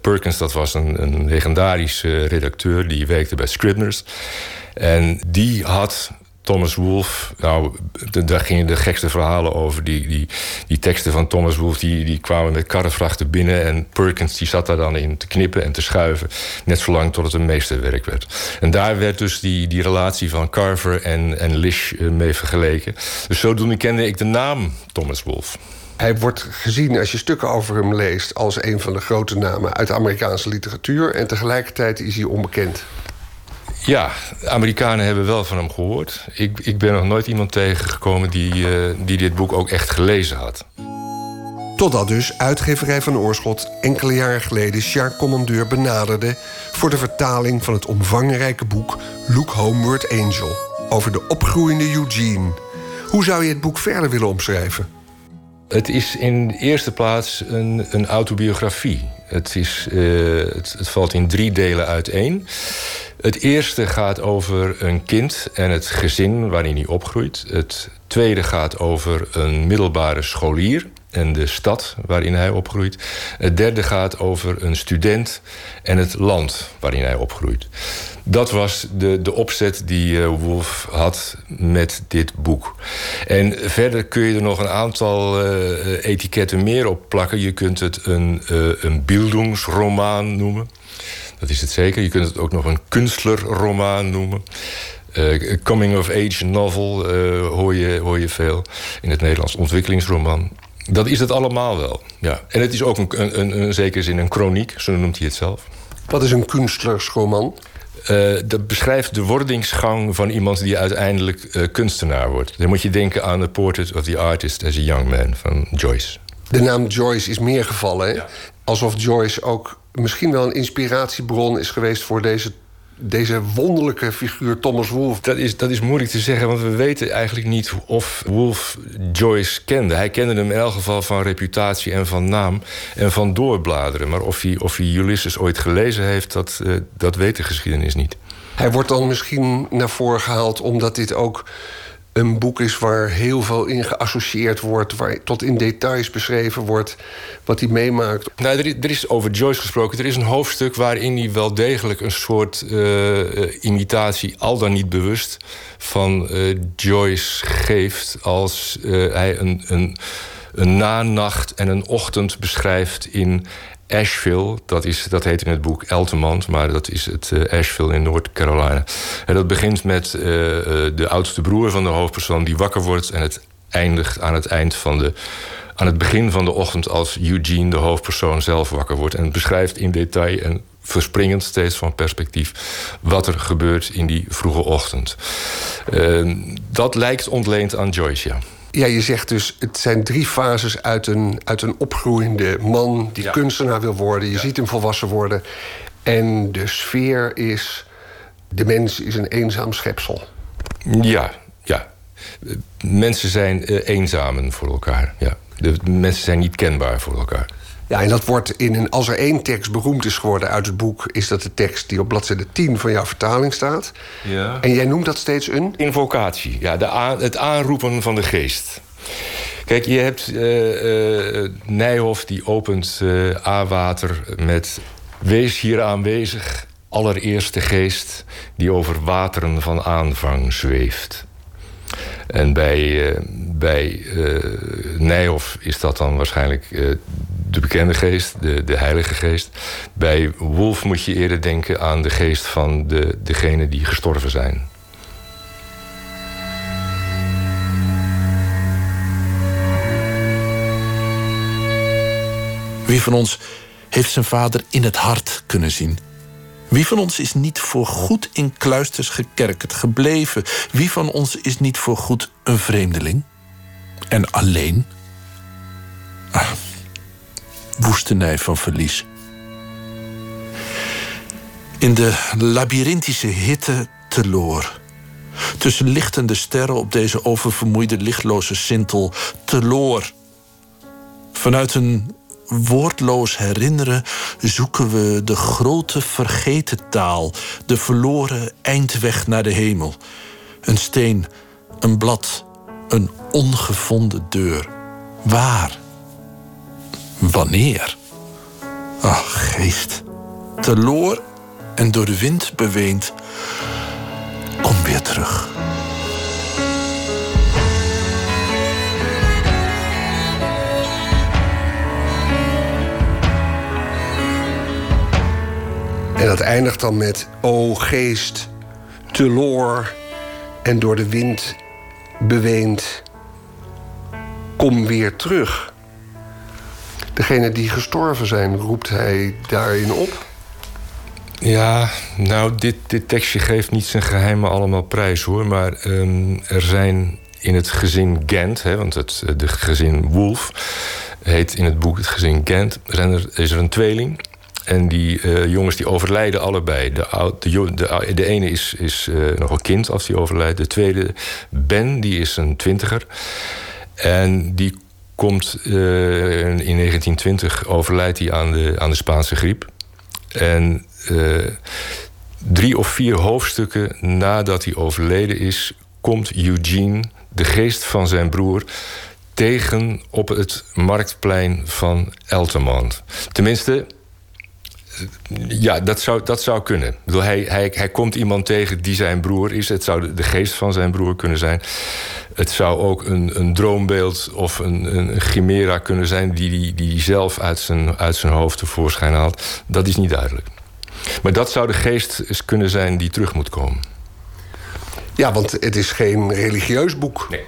Perkins, dat was een, een legendarische redacteur die werkte bij Scribners. En die had Thomas Wolfe, nou, daar gingen de gekste verhalen over. Die, die, die teksten van Thomas Wolfe die, die kwamen met karrevrachten binnen. En Perkins die zat daar dan in te knippen en te schuiven. Net zolang tot het een meesterwerk werd. En daar werd dus die, die relatie van Carver en, en Lish eh, mee vergeleken. Dus zodoende kende ik de naam Thomas Wolfe. Hij wordt gezien, als je stukken over hem leest, als een van de grote namen uit de Amerikaanse literatuur. En tegelijkertijd is hij onbekend. Ja, Amerikanen hebben wel van hem gehoord. Ik, ik ben nog nooit iemand tegengekomen die, uh, die dit boek ook echt gelezen had. Totdat dus uitgeverij van Oorschot enkele jaren geleden Sjaak Commandeur benaderde voor de vertaling van het omvangrijke boek Look Homeward Angel over de opgroeiende Eugene. Hoe zou je het boek verder willen omschrijven? Het is in de eerste plaats een, een autobiografie. Het, is, het, het, valt in drie delen uiteen. Het eerste gaat over een kind en het gezin waarin hij opgroeit. Het tweede gaat over een middelbare scholier en de stad waarin hij opgroeit. Het derde gaat over een student en het land waarin hij opgroeit. Dat was de, de opzet die uh, Wolf had met dit boek. En verder kun je er nog een aantal uh, etiketten meer op plakken. Je kunt het een, uh, een bildungsroman noemen. Dat is het zeker. Je kunt het ook nog een kunstlerroman noemen. Uh, coming-of-age novel uh, hoor, je, hoor je veel. In het Nederlands ontwikkelingsroman. Dat is het allemaal wel. Ja. En het is ook een, een, een, een zekere zin een chroniek, zo noemt hij het zelf. Wat is een kunstlersroman? Uh, dat beschrijft de wordingsgang van iemand die uiteindelijk uh, kunstenaar wordt. Dan moet je denken aan The Portrait of the Artist as a Young Man van Joyce. De naam Joyce is meer gevallen. Ja. Alsof Joyce ook misschien wel een inspiratiebron is geweest voor deze deze wonderlijke figuur Thomas Wolfe? Dat is, dat is moeilijk te zeggen, want we weten eigenlijk niet of Wolfe Joyce kende. Hij kende hem in elk geval van reputatie en van naam en van doorbladeren. Maar of hij, of hij Ulysses ooit gelezen heeft, dat, uh, dat weet de geschiedenis niet. Hij wordt dan misschien naar voren gehaald omdat dit ook een boek is waar heel veel in geassocieerd wordt, waar tot in details beschreven wordt wat hij meemaakt. Nou, er, is, er is over Joyce gesproken. Er is een hoofdstuk waarin hij wel degelijk een soort uh, imitatie, al dan niet bewust, van uh, Joyce geeft als hij een, een, een nanacht en een ochtend beschrijft in Asheville, dat, is, dat heet in het boek Eltemont, maar dat is het uh, Asheville in North Carolina. En dat begint met uh, de oudste broer van de hoofdpersoon die wakker wordt en het eindigt aan het eind van de. Aan het begin van de ochtend als Eugene, de hoofdpersoon, zelf wakker wordt. En beschrijft in detail en verspringend steeds van perspectief wat er gebeurt in die vroege ochtend. Uh, dat lijkt ontleend aan Joyce, ja. Ja, je zegt dus, het zijn drie fases uit een, uit een opgroeiende man die ja. kunstenaar wil worden. Je ja. ziet hem volwassen worden. En de sfeer is, de mens is een eenzaam schepsel. Ja, ja. Mensen zijn uh, eenzamen voor elkaar. Ja. De mensen zijn niet kenbaar voor elkaar. Ja, en dat wordt in een. Als er één tekst beroemd is geworden uit het boek, is dat de tekst die op bladzijde 10 van jouw vertaling staat. Ja. En jij noemt dat steeds een? Invocatie, ja, de het aanroepen van de geest. Kijk, je hebt uh, uh, Nijhoff die opent uh, A-water met. Wees hier aanwezig, allereerste geest die over wateren van aanvang zweeft. En bij, bij Nijhoff is dat dan waarschijnlijk de bekende geest, de, de heilige geest. Bij Wolf moet je eerder denken aan de geest van de, degenen die gestorven zijn. Wie van ons heeft zijn vader in het hart kunnen zien? Wie van ons is niet voor goed in kluisters gekerkerd gebleven? Wie van ons is niet voor goed een vreemdeling? En alleen? Ah, woestenij van verlies. In de labyrinthische hitte teloor. Tussen lichtende sterren op deze oververmoeide lichtloze sintel. Teloor. Vanuit een woordloos herinneren zoeken we de grote vergeten taal, de verloren eindweg naar de hemel. Een steen, een blad, een ongevonden deur. Waar? Wanneer? Ach, geest, teloor en door de wind beweend, kom weer terug. En dat eindigt dan met: O geest, teloor en door de wind beweend, kom weer terug. Degene die gestorven zijn, roept hij daarin op? Ja, nou, dit, dit tekstje geeft niet zijn geheimen allemaal prijs hoor. Maar um, er zijn in het gezin Gent, hè, want het de gezin Wolf heet in het boek het gezin Gent, is er een tweeling. En die uh, jongens die overlijden allebei. De, de, de, ene is, is uh, nog een kind als die overlijdt. De tweede, Ben, die is een twintiger. En die komt uh, in 1920 overlijdt hij aan de, aan de Spaanse griep. En drie of vier hoofdstukken nadat hij overleden is, komt Eugene, de geest van zijn broer, tegen op het marktplein van Eltermond. Tenminste, ja, dat zou, dat zou kunnen. Ik bedoel, hij, hij, hij komt iemand tegen die zijn broer is. Het zou de, geest van zijn broer kunnen zijn. Het zou ook een, een droombeeld of een, een chimera kunnen zijn... die hij die, die zelf uit zijn, uit zijn hoofd tevoorschijn haalt. Dat is niet duidelijk. Maar dat zou de geest kunnen zijn die terug moet komen. Ja, want het is geen religieus boek. Nee.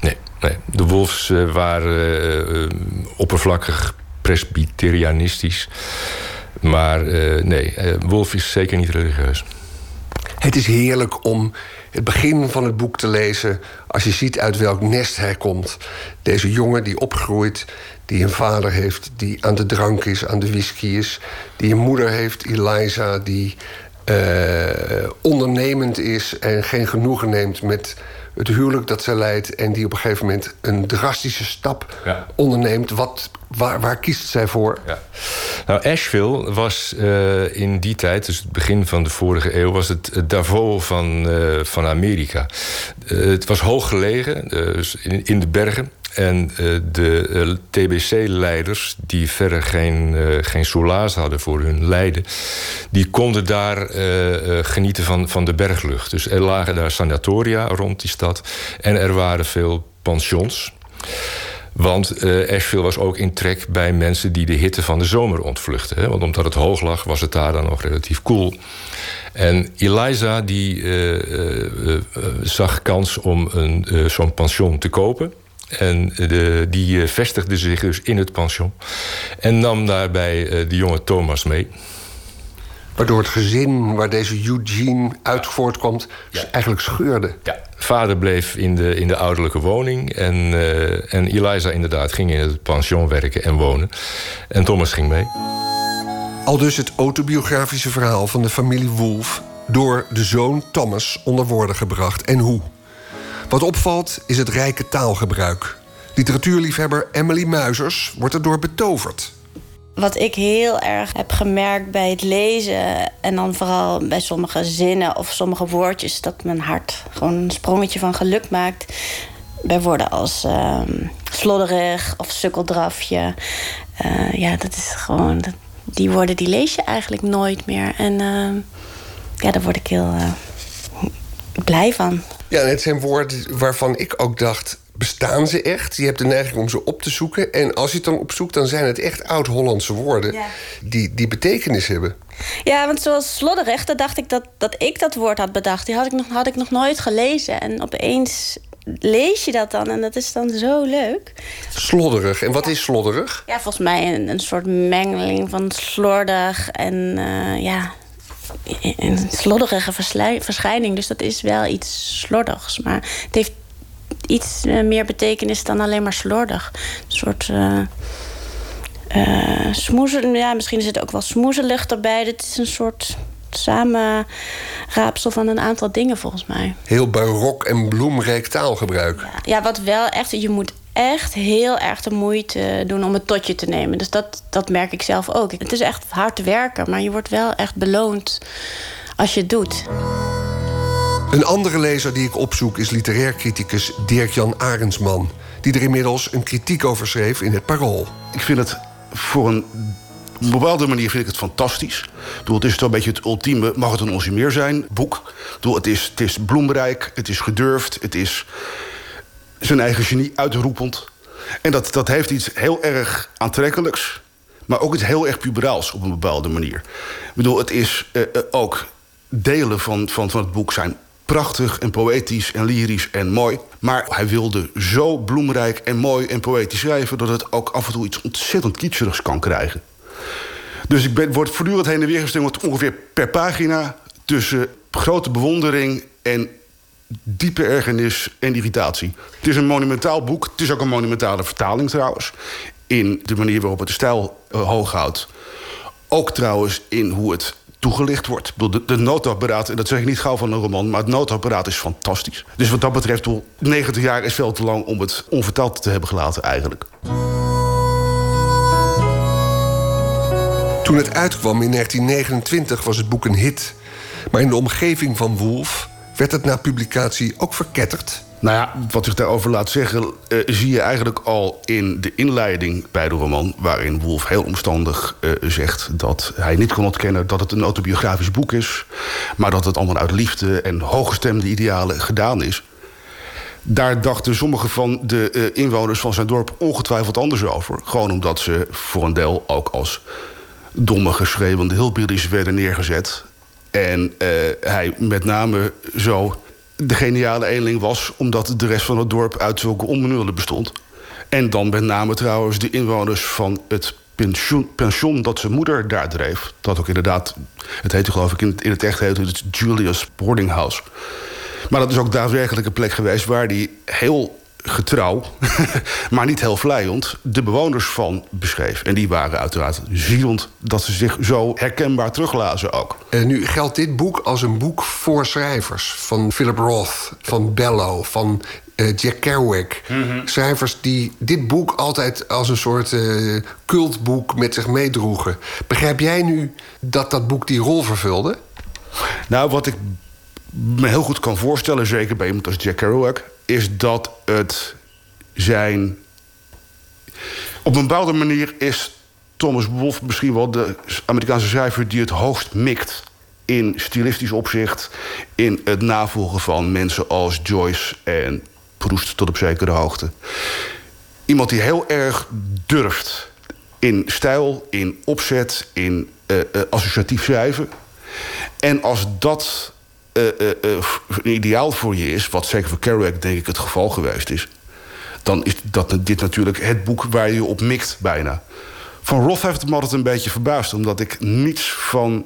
Nee, nee. de Wolfs eh, waren eh, oppervlakkig presbyterianistisch. Maar eh, nee, eh, Wolf is zeker niet religieus. Het is heerlijk om het begin van het boek te lezen... als je ziet uit welk nest hij komt. Deze jongen die opgroeit, die een vader heeft... die aan de drank is, aan de whisky is... die een moeder heeft, Eliza, die eh, ondernemend is... en geen genoegen neemt met het huwelijk dat zij leidt... en die op een gegeven moment een drastische stap Ja. onderneemt. Wat, waar, waar kiest zij voor? Ja. Nou, Asheville was eh, in die tijd, dus het begin van de vorige eeuw, was het, het Davos van, eh, van Amerika. Eh, het was hoog gelegen, dus in, in de bergen. En eh, de eh, TBC-leiders, die verder geen, eh, geen soelaas hadden voor hun lijden, die konden daar genieten van, van de berglucht. Dus er lagen daar sanatoria rond die stad en er waren veel pensions. Want eh Asheville was ook in trek bij mensen die de hitte van de zomer ontvluchten. Hè? Want omdat het hoog lag, was het daar dan nog relatief koel. En Eliza die zag kans om een, zo'n pension te kopen. En de, die eh, vestigde zich dus in het pension. En nam daarbij eh, de jonge Thomas mee. Waardoor het gezin waar deze Eugene uit voortkomt... eigenlijk scheurde. Ja. Vader bleef in de, in de ouderlijke woning. En, eh, en Eliza inderdaad ging in het pension werken en wonen. En Thomas ging mee. Al dus het autobiografische verhaal van de familie Wolf... door de zoon Thomas onder woorden gebracht. En hoe? Wat opvalt is het rijke taalgebruik. Literatuurliefhebber Emily Muizers wordt erdoor betoverd. Wat ik heel erg heb gemerkt bij het lezen... en dan vooral bij sommige zinnen of sommige woordjes... dat mijn hart gewoon een sprongetje van geluk maakt. Bij woorden als ehm, slodderig of sukkeldrafje. Eh, ja, dat is gewoon... die woorden die lees je eigenlijk nooit meer. En ehm, ja, daar word ik heel eh, blij van. Ja, het zijn woorden waarvan ik ook dacht... bestaan ze echt? Je hebt de neiging om ze op te zoeken. En als je het dan opzoekt, dan zijn het echt oud-Hollandse woorden... Ja. Die, die betekenis hebben. Ja, want zoals slodderig, dan dacht ik dat, dat ik dat woord had bedacht. Die had ik, nog, had ik nog nooit gelezen. En opeens lees je dat dan en dat is dan zo leuk. Slodderig. En wat is slodderig? Ja, volgens mij een, een soort mengeling van slordig en eh, ja, een slodderige verschijning. Dus dat is wel iets slordigs. Maar het heeft iets eh, meer betekenis dan alleen maar slordig. Een soort eh eh, smoezen, ja, misschien zit ook wel smoezelucht erbij. Het is een soort samenraapsel van een aantal dingen volgens mij. Heel barok en bloemrijk taalgebruik. Ja, wat wel echt, je moet echt heel erg de moeite doen om het tot je te nemen. Dus dat, dat merk ik zelf ook. Het is echt hard werken, maar je wordt wel echt beloond als je het doet. Een andere lezer die ik opzoek is literair criticus Dirk-Jan Arendsman... die er inmiddels een kritiek over schreef in het Parool. Ik vind het voor een bepaalde manier vind ik het fantastisch. Ik bedoel, het is toch een beetje het ultieme, mag het een onze meer zijn, boek. Ik bedoel, het, is, het is bloemrijk, het is gedurfd, het is zijn eigen genie uitroepend. En dat, dat heeft iets heel erg aantrekkelijks, maar ook iets heel erg puberaals op een bepaalde manier. Ik bedoel, het is eh, eh, ook delen van, van, van het boek zijn prachtig en poëtisch en lyrisch en mooi. Maar hij wilde zo bloemrijk en mooi en poëtisch schrijven... dat het ook af en toe iets ontzettend kitscherigs kan krijgen. Dus ik ben, word voortdurend heen en weer gestuurd ongeveer per pagina... tussen grote bewondering en diepe ergernis en irritatie. Het is een monumentaal boek. Het is ook een monumentale vertaling trouwens. In de manier waarop het de stijl eh, hoog houdt. Ook trouwens in hoe het toegelicht wordt. De, de noodapparaat, en dat zeg ik niet gauw van een roman... maar het noodapparaat is fantastisch. Dus wat dat betreft, bedoel, 90 jaar is veel te lang... om het onvertaald te hebben gelaten eigenlijk. Toen het uitkwam in 1929 was het boek een hit. Maar in de omgeving van Wolf werd het na publicatie ook verketterd. Nou ja, wat zich daarover laat zeggen, eh, zie je eigenlijk al in de inleiding bij de roman, waarin Wolf heel omstandig eh, zegt dat hij niet kon ontkennen dat het een autobiografisch boek is, maar dat het allemaal uit liefde en hooggestemde idealen gedaan is. Daar dachten sommige van de eh, inwoners van zijn dorp ongetwijfeld anders over. Gewoon omdat ze voor een deel ook als domme, geschreeuwende hillbillies werden neergezet. En eh, hij met name zo de geniale eenling was... omdat de rest van het dorp uit zulke onbenullen bestond. En dan met name trouwens de inwoners van het pensioen, pension dat zijn moeder daar dreef. Dat ook inderdaad, het heette geloof ik in het, in het echt heette het Julius Boarding House. Maar dat is ook daadwerkelijk een plek geweest waar hij heel getrouw, maar niet heel vlijend, de bewoners van beschreef. En die waren uiteraard zielend dat ze zich zo herkenbaar teruglazen ook. En nu geldt dit boek als een boek voor schrijvers. Van Philip Roth, van Bellow, van eh, Jack Kerouac. Schrijvers die dit boek altijd als een soort eh, cultboek met zich meedroegen. Begrijp jij nu dat dat boek die rol vervulde? Nou, wat ik me heel goed kan voorstellen, zeker bij iemand als Jack Kerouac, is dat het zijn. Op een bepaalde manier is Thomas Wolfe misschien wel de Amerikaanse schrijver die het hoogst mikt in stilistisch opzicht, in het navolgen van mensen als Joyce en Proust tot op zekere hoogte. Iemand die heel erg durft in stijl, in opzet, in eh, eh, associatief schrijven. En als dat eh, eh, eh, een ideaal voor je is, wat zeker voor Kerouac denk ik het geval geweest is, dan is dat, dit natuurlijk het boek waar je op mikt bijna. Van Roth heeft het me altijd een beetje verbaasd, omdat ik niets van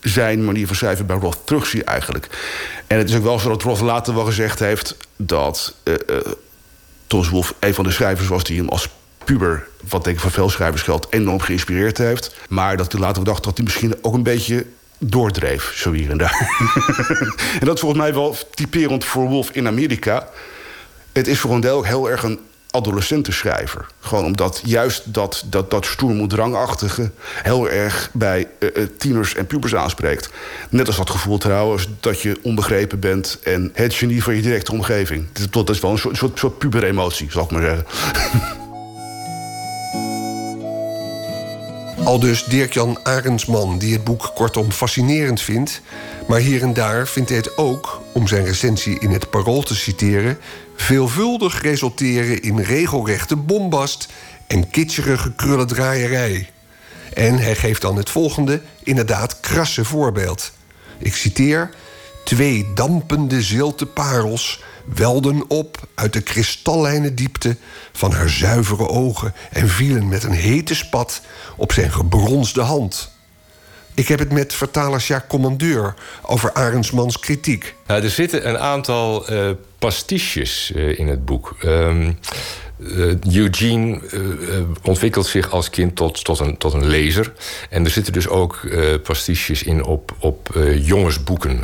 zijn manier van schrijven bij Roth terugzie eigenlijk. En het is ook wel zo dat Roth later wel gezegd heeft dat uh, Thomas een van de schrijvers was die hem als puber, wat denk ik voor veel schrijvers geldt, enorm geïnspireerd heeft. Maar dat hij later dacht dat hij misschien ook een beetje doordreef, zo hier en daar. en dat is volgens mij wel typerend voor Wolf in Amerika. Het is voor een deel ook heel erg een adolescentenschrijver. Gewoon omdat juist dat, dat, dat stoermoedrangachtige... heel erg bij uh, tieners en pubers aanspreekt. Net als dat gevoel trouwens dat je onbegrepen bent... en het genie van je directe omgeving. Dat is wel een soort, soort, soort puberemotie, zal ik maar zeggen. Al dus Dirk-Jan Arendsman, die het boek kortom fascinerend vindt. Maar hier en daar vindt hij het ook, om zijn recensie in het Parool te citeren... veelvuldig resulteren in regelrechte bombast en kitscherige krullendraaierij. En hij geeft dan het volgende, inderdaad krasse voorbeeld. Ik citeer... Twee dampende zilte parels welden op uit de kristallijne diepte van haar zuivere ogen en vielen met een hete spat op zijn gebronsde hand. Ik heb het met vertaler Jacques Commandeur over Arendsmans kritiek. Er zitten een aantal uh, pastiches uh, in het boek. Um, uh, Eugene uh, ontwikkelt zich als kind tot, tot, een, tot een lezer. En er zitten dus ook uh, pastiches in op, op jongensboeken.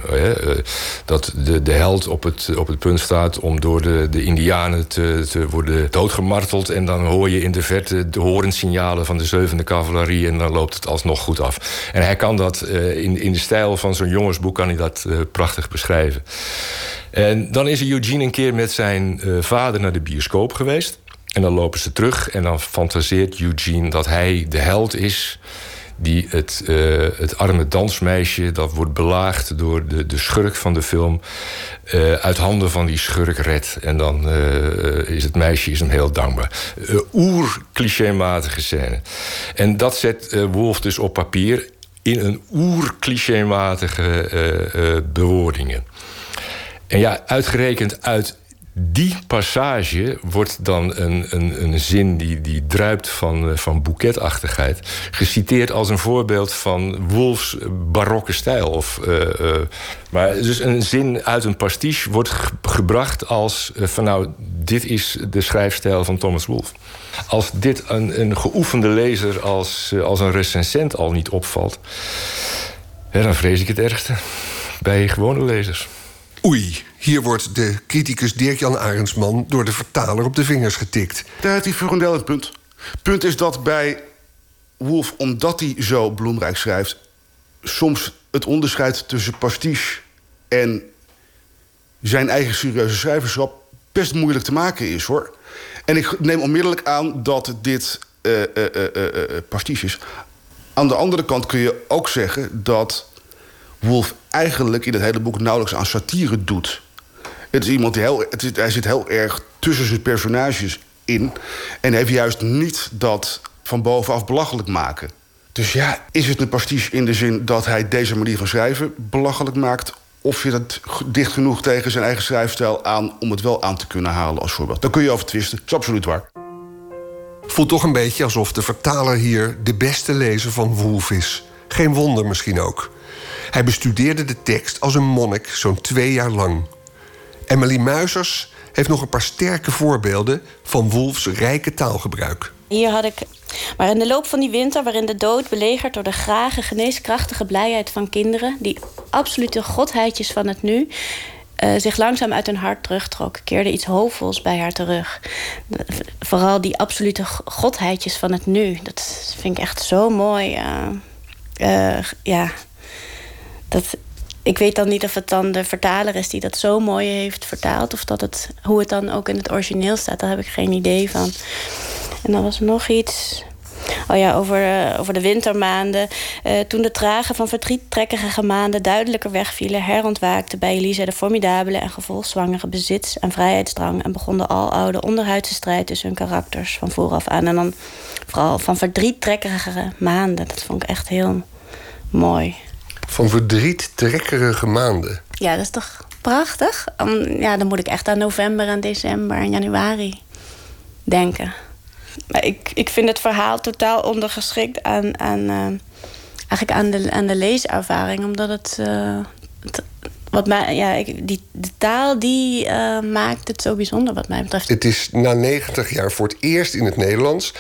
dat de, de held op het, op het punt staat om door de, de Indianen te, te worden doodgemarteld. En dan hoor je in de verte de horensignalen van de zevende cavalerie. En dan loopt het alsnog goed af. En hij kan dat in, in de stijl van zo'n jongensboek kan hij dat prachtig beschrijven. En dan is Eugene een keer met zijn vader naar de bioscoop geweest. En dan lopen ze terug en dan fantaseert Eugene dat hij de held is die het, uh, het arme dansmeisje, dat wordt belaagd door de, de schurk van de film, uh, uit handen van die schurk redt. En dan uh, is het meisje is hem heel dankbaar. Oer-clichématige scène. En dat zet Wolf dus op papier in een oer-clichématige bewoordingen. En ja, uitgerekend uit die passage wordt dan een, een, een zin die, die druipt van, eh, van boeketachtigheid... geciteerd als een voorbeeld van Wolfs barokke stijl. Of, uh, uh, maar dus een zin uit een pastiche wordt gebracht als... Van nou, dit is de schrijfstijl van Thomas Wolfe. Als dit een, een geoefende lezer als, als een recensent al niet opvalt... dan vrees ik het ergste bij gewone lezers. Oei, hier wordt de criticus Dirk-Jan Arendsman door de vertaler op de vingers getikt. Daar heeft hij deel het punt. Punt is dat bij Wolf, omdat hij zo bloemrijk schrijft, soms het onderscheid tussen pastiche en zijn eigen serieuze schrijverschap best moeilijk te maken is hoor. En ik neem onmiddellijk aan dat dit uh, pastiche is. Aan de andere kant kun je ook zeggen dat Wolf eigenlijk in het hele boek nauwelijks aan satire doet. Het is iemand die heel, het is, hij zit heel erg tussen zijn personages in. En heeft juist niet dat van bovenaf belachelijk maken. Dus ja, is het een pastiche in de zin dat hij deze manier van schrijven belachelijk maakt? Of zit het dicht genoeg tegen zijn eigen schrijfstijl aan om het wel aan te kunnen halen als voorbeeld? Daar kun je over twisten. Dat is absoluut waar. Voelt toch een beetje alsof de vertaler hier de beste lezer van Wolf is. Geen wonder misschien ook. Hij bestudeerde de tekst als een monnik zo'n twee jaar lang. Emily Muisers heeft nog een paar sterke voorbeelden van Wolfs rijke taalgebruik. Hier had ik. Maar in de loop van die winter, waarin de dood belegerd door de grage, geneeskrachtige blijheid van kinderen, die absolute godheidjes van het nu, uh, zich langzaam uit hun hart terugtrok, keerde iets hoopvols bij haar terug. Vooral die absolute godheidjes van het nu. Dat vind ik echt zo mooi. Uh, uh, ja, dat, ik weet dan niet of het dan de vertaler is die dat zo mooi heeft vertaald. Of dat het, hoe het dan ook in het origineel staat. Daar heb ik geen idee van. En dan was er nog iets. Oh ja, over, uh, over de wintermaanden. Uh, toen de trage van verdriettrekkige maanden duidelijker wegvielen, herontwaakte bij Elisa de formidabele en gevolgzwangere bezits- en vrijheidsdrang. En begon de aloude onderhuidse strijd tussen hun karakters van vooraf aan. En dan vooral van verdriettrekkige maanden. Dat vond ik echt heel mooi. Van verdriettrekkerige maanden. Ja, dat is toch prachtig? Ja, dan moet ik echt aan november en december en januari denken. Maar ik, ik vind het verhaal totaal ondergeschikt aan, aan, uh, eigenlijk aan, de, aan de leeservaring. Omdat het, het wat mij, ja, ik, die, de taal die uh, maakt het zo bijzonder wat mij betreft. Het is na 90 jaar voor het eerst in het Nederlands...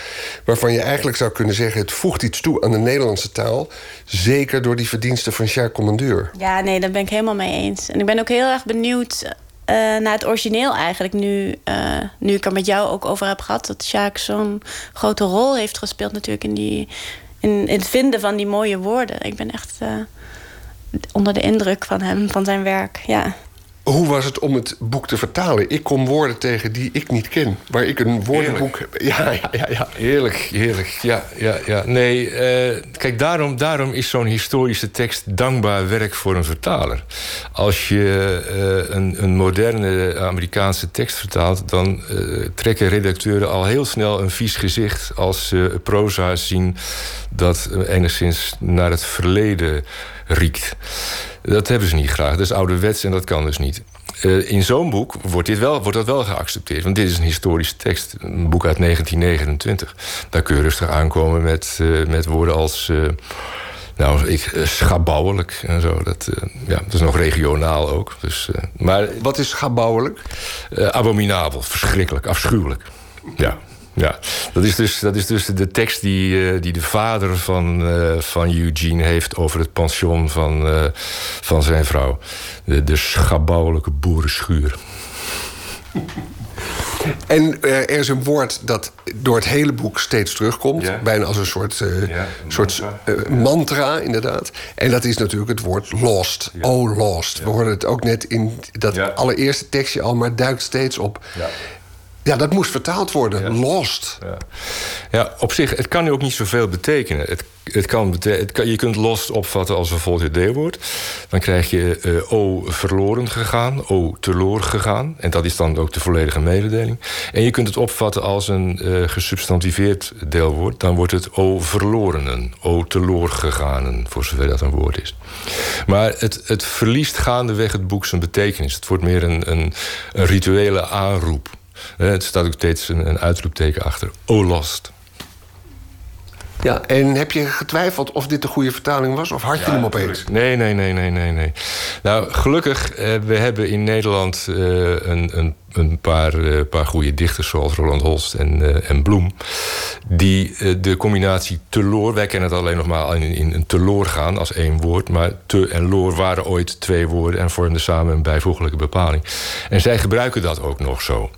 waarvan je eigenlijk zou kunnen zeggen... het voegt iets toe aan de Nederlandse taal. Zeker door die verdiensten van Jacques Commandeur. Ja, nee, daar ben ik helemaal mee eens. En ik ben ook heel erg benieuwd... Uh, naar het origineel eigenlijk, nu, uh, nu ik er met jou ook over heb gehad... dat Jacques zo'n grote rol heeft gespeeld natuurlijk in, die, in, in het vinden van die mooie woorden. Ik ben echt onder de indruk van hem, van zijn werk. Ja. Hoe was het om het boek te vertalen? Ik kom woorden tegen die ik niet ken. Waar ik een woordenboek heb. Ja, ja, ja, ja. Heerlijk, heerlijk. Ja, ja, ja. Nee, uh, kijk, daarom, daarom is zo'n historische tekst dankbaar werk voor een vertaler. Als je uh, een, een, moderne Amerikaanse tekst vertaalt... dan uh, trekken redacteuren al heel snel een vies gezicht... als ze proza zien dat enigszins naar het verleden riekt. Dat hebben ze niet graag. Dat is ouderwets en dat kan dus niet. Uh, in zo'n boek wordt, dit wel, wordt dat wel geaccepteerd. Want dit is een historische tekst. Een boek uit 1929. Daar kun je rustig aankomen met, uh, met woorden als... Uh, nou, ik, schabouwelijk en zo. Dat, ja, dat is nog regionaal ook. Dus, maar, Wat is schabouwelijk? abominabel, verschrikkelijk, afschuwelijk. Ja. Ja, dat is dus, dat is dus de tekst die, uh, die de vader van, uh, van Eugene heeft over het pension van, uh, van zijn vrouw. De, de schabouwelijke boerenschuur. En er is een woord dat door het hele boek steeds terugkomt. Ja. Bijna als een soort, uh, ja, een soort mantra. Uh, mantra, inderdaad. En dat is natuurlijk het woord lost. Ja. Oh, lost. We hoorden het ook net in dat allereerste tekstje al, maar duikt steeds op. Ja, dat moest vertaald worden. Ja. Lost. Ja. ja. op zich, het kan ook niet zoveel betekenen. Het, het kan het kan, je kunt lost opvatten als een volgend deelwoord. Dan krijg je uh, o verloren gegaan, o teloor gegaan. En dat is dan ook de volledige mededeling. En je kunt het opvatten als een uh, gesubstantiveerd deelwoord. Dan wordt het o verlorenen, o teloor geganen, voor zover dat een woord is. Maar het, het verliest gaandeweg het boek zijn betekenis. Het wordt meer een, een, een rituele aanroep. Uh, er staat ook steeds een, een uitroepteken achter. Oh, lost. Ja, en heb je getwijfeld of dit de goede vertaling was? Of had je ja, hem opeens? Nee, nee, nee, nee, nee, nee. Nou, gelukkig, eh, we hebben in Nederland uh, een, een, een paar, uh, paar goede dichters... zoals Roland Holst en, en Bloem... die de combinatie teloor... wij kennen het alleen nog maar in, in een teloor gaan als één woord... maar te en loor waren ooit twee woorden... en vormden samen een bijvoeglijke bepaling. En zij gebruiken dat ook nog zo.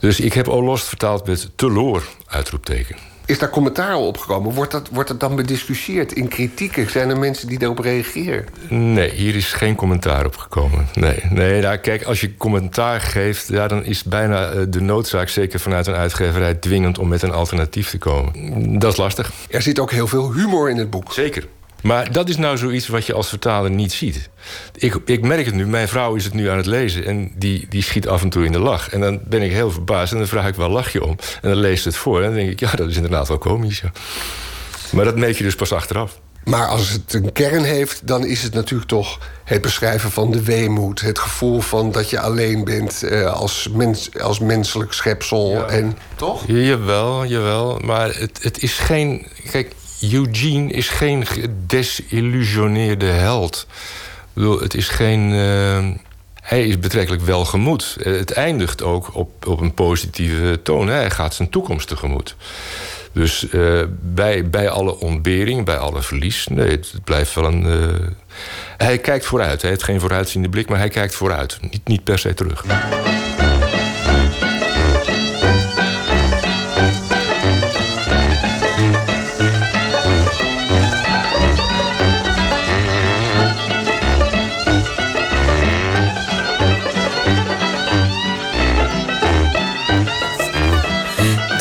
Dus ik heb Olost vertaald met teloor, uitroepteken. Is daar commentaar op gekomen? Wordt dat, wordt dat dan bediscussieerd in kritieken? Zijn er mensen die daarop reageren? Nee, hier is geen commentaar op gekomen. Nee, nee nou, kijk, als je commentaar geeft... Ja, dan is bijna eh, de noodzaak, zeker vanuit een uitgeverij... dwingend om met een alternatief te komen. Dat is lastig. Er zit ook heel veel humor in het boek. Zeker. Maar dat is nou zoiets wat je als vertaler niet ziet. Ik, ik merk het nu, mijn vrouw is het nu aan het lezen... en die, die schiet af en toe in de lach. En dan ben ik heel verbaasd en dan vraag ik wel lach je om. En dan leest het voor en dan denk ik, ja, dat is inderdaad wel komisch. Ja. Maar dat meet je dus pas achteraf. Maar als het een kern heeft, dan is het natuurlijk toch het beschrijven van de weemoed. Het gevoel van dat je alleen bent eh, als, mens, als menselijk schepsel. En, toch? Jawel, jawel. Maar het, het is geen. Kijk, Eugene is geen gedesillusioneerde held. Het is geen. Uh, hij is betrekkelijk welgemoed. Het eindigt ook op, op een positieve toon. Hij gaat zijn toekomst tegemoet. Dus uh, bij, bij alle ontbering, bij alle verlies, nee, het, blijft wel een. Uh, hij kijkt vooruit. Hij heeft geen vooruitziende blik, maar hij kijkt vooruit. Niet, niet per se terug.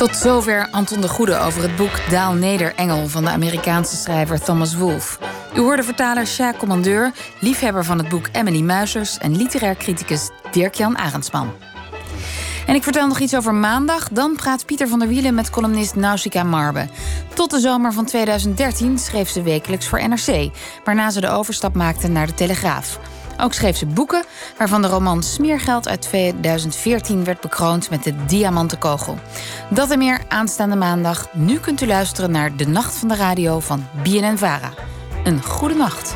Tot zover Anton de Goede over het boek Daal Neder Engel van de Amerikaanse schrijver Thomas Wolfe. U hoorde vertaler Sjaak Commandeur, liefhebber van het boek Emily Muisers en literair criticus Dirk-Jan Arendsman. En ik vertel nog iets over maandag. Dan praat Pieter van der Wielen met columnist Nausicaa Marbe. Tot de zomer van 2013 schreef ze wekelijks voor NRC, waarna ze de overstap maakte naar de Telegraaf. Ook schreef ze boeken, waarvan de roman Smeergeld uit 2014 werd bekroond met de Diamanten Kogel. Dat en meer aanstaande maandag. Nu kunt u luisteren naar De Nacht van de Radio van BNN Vara. Een goede nacht.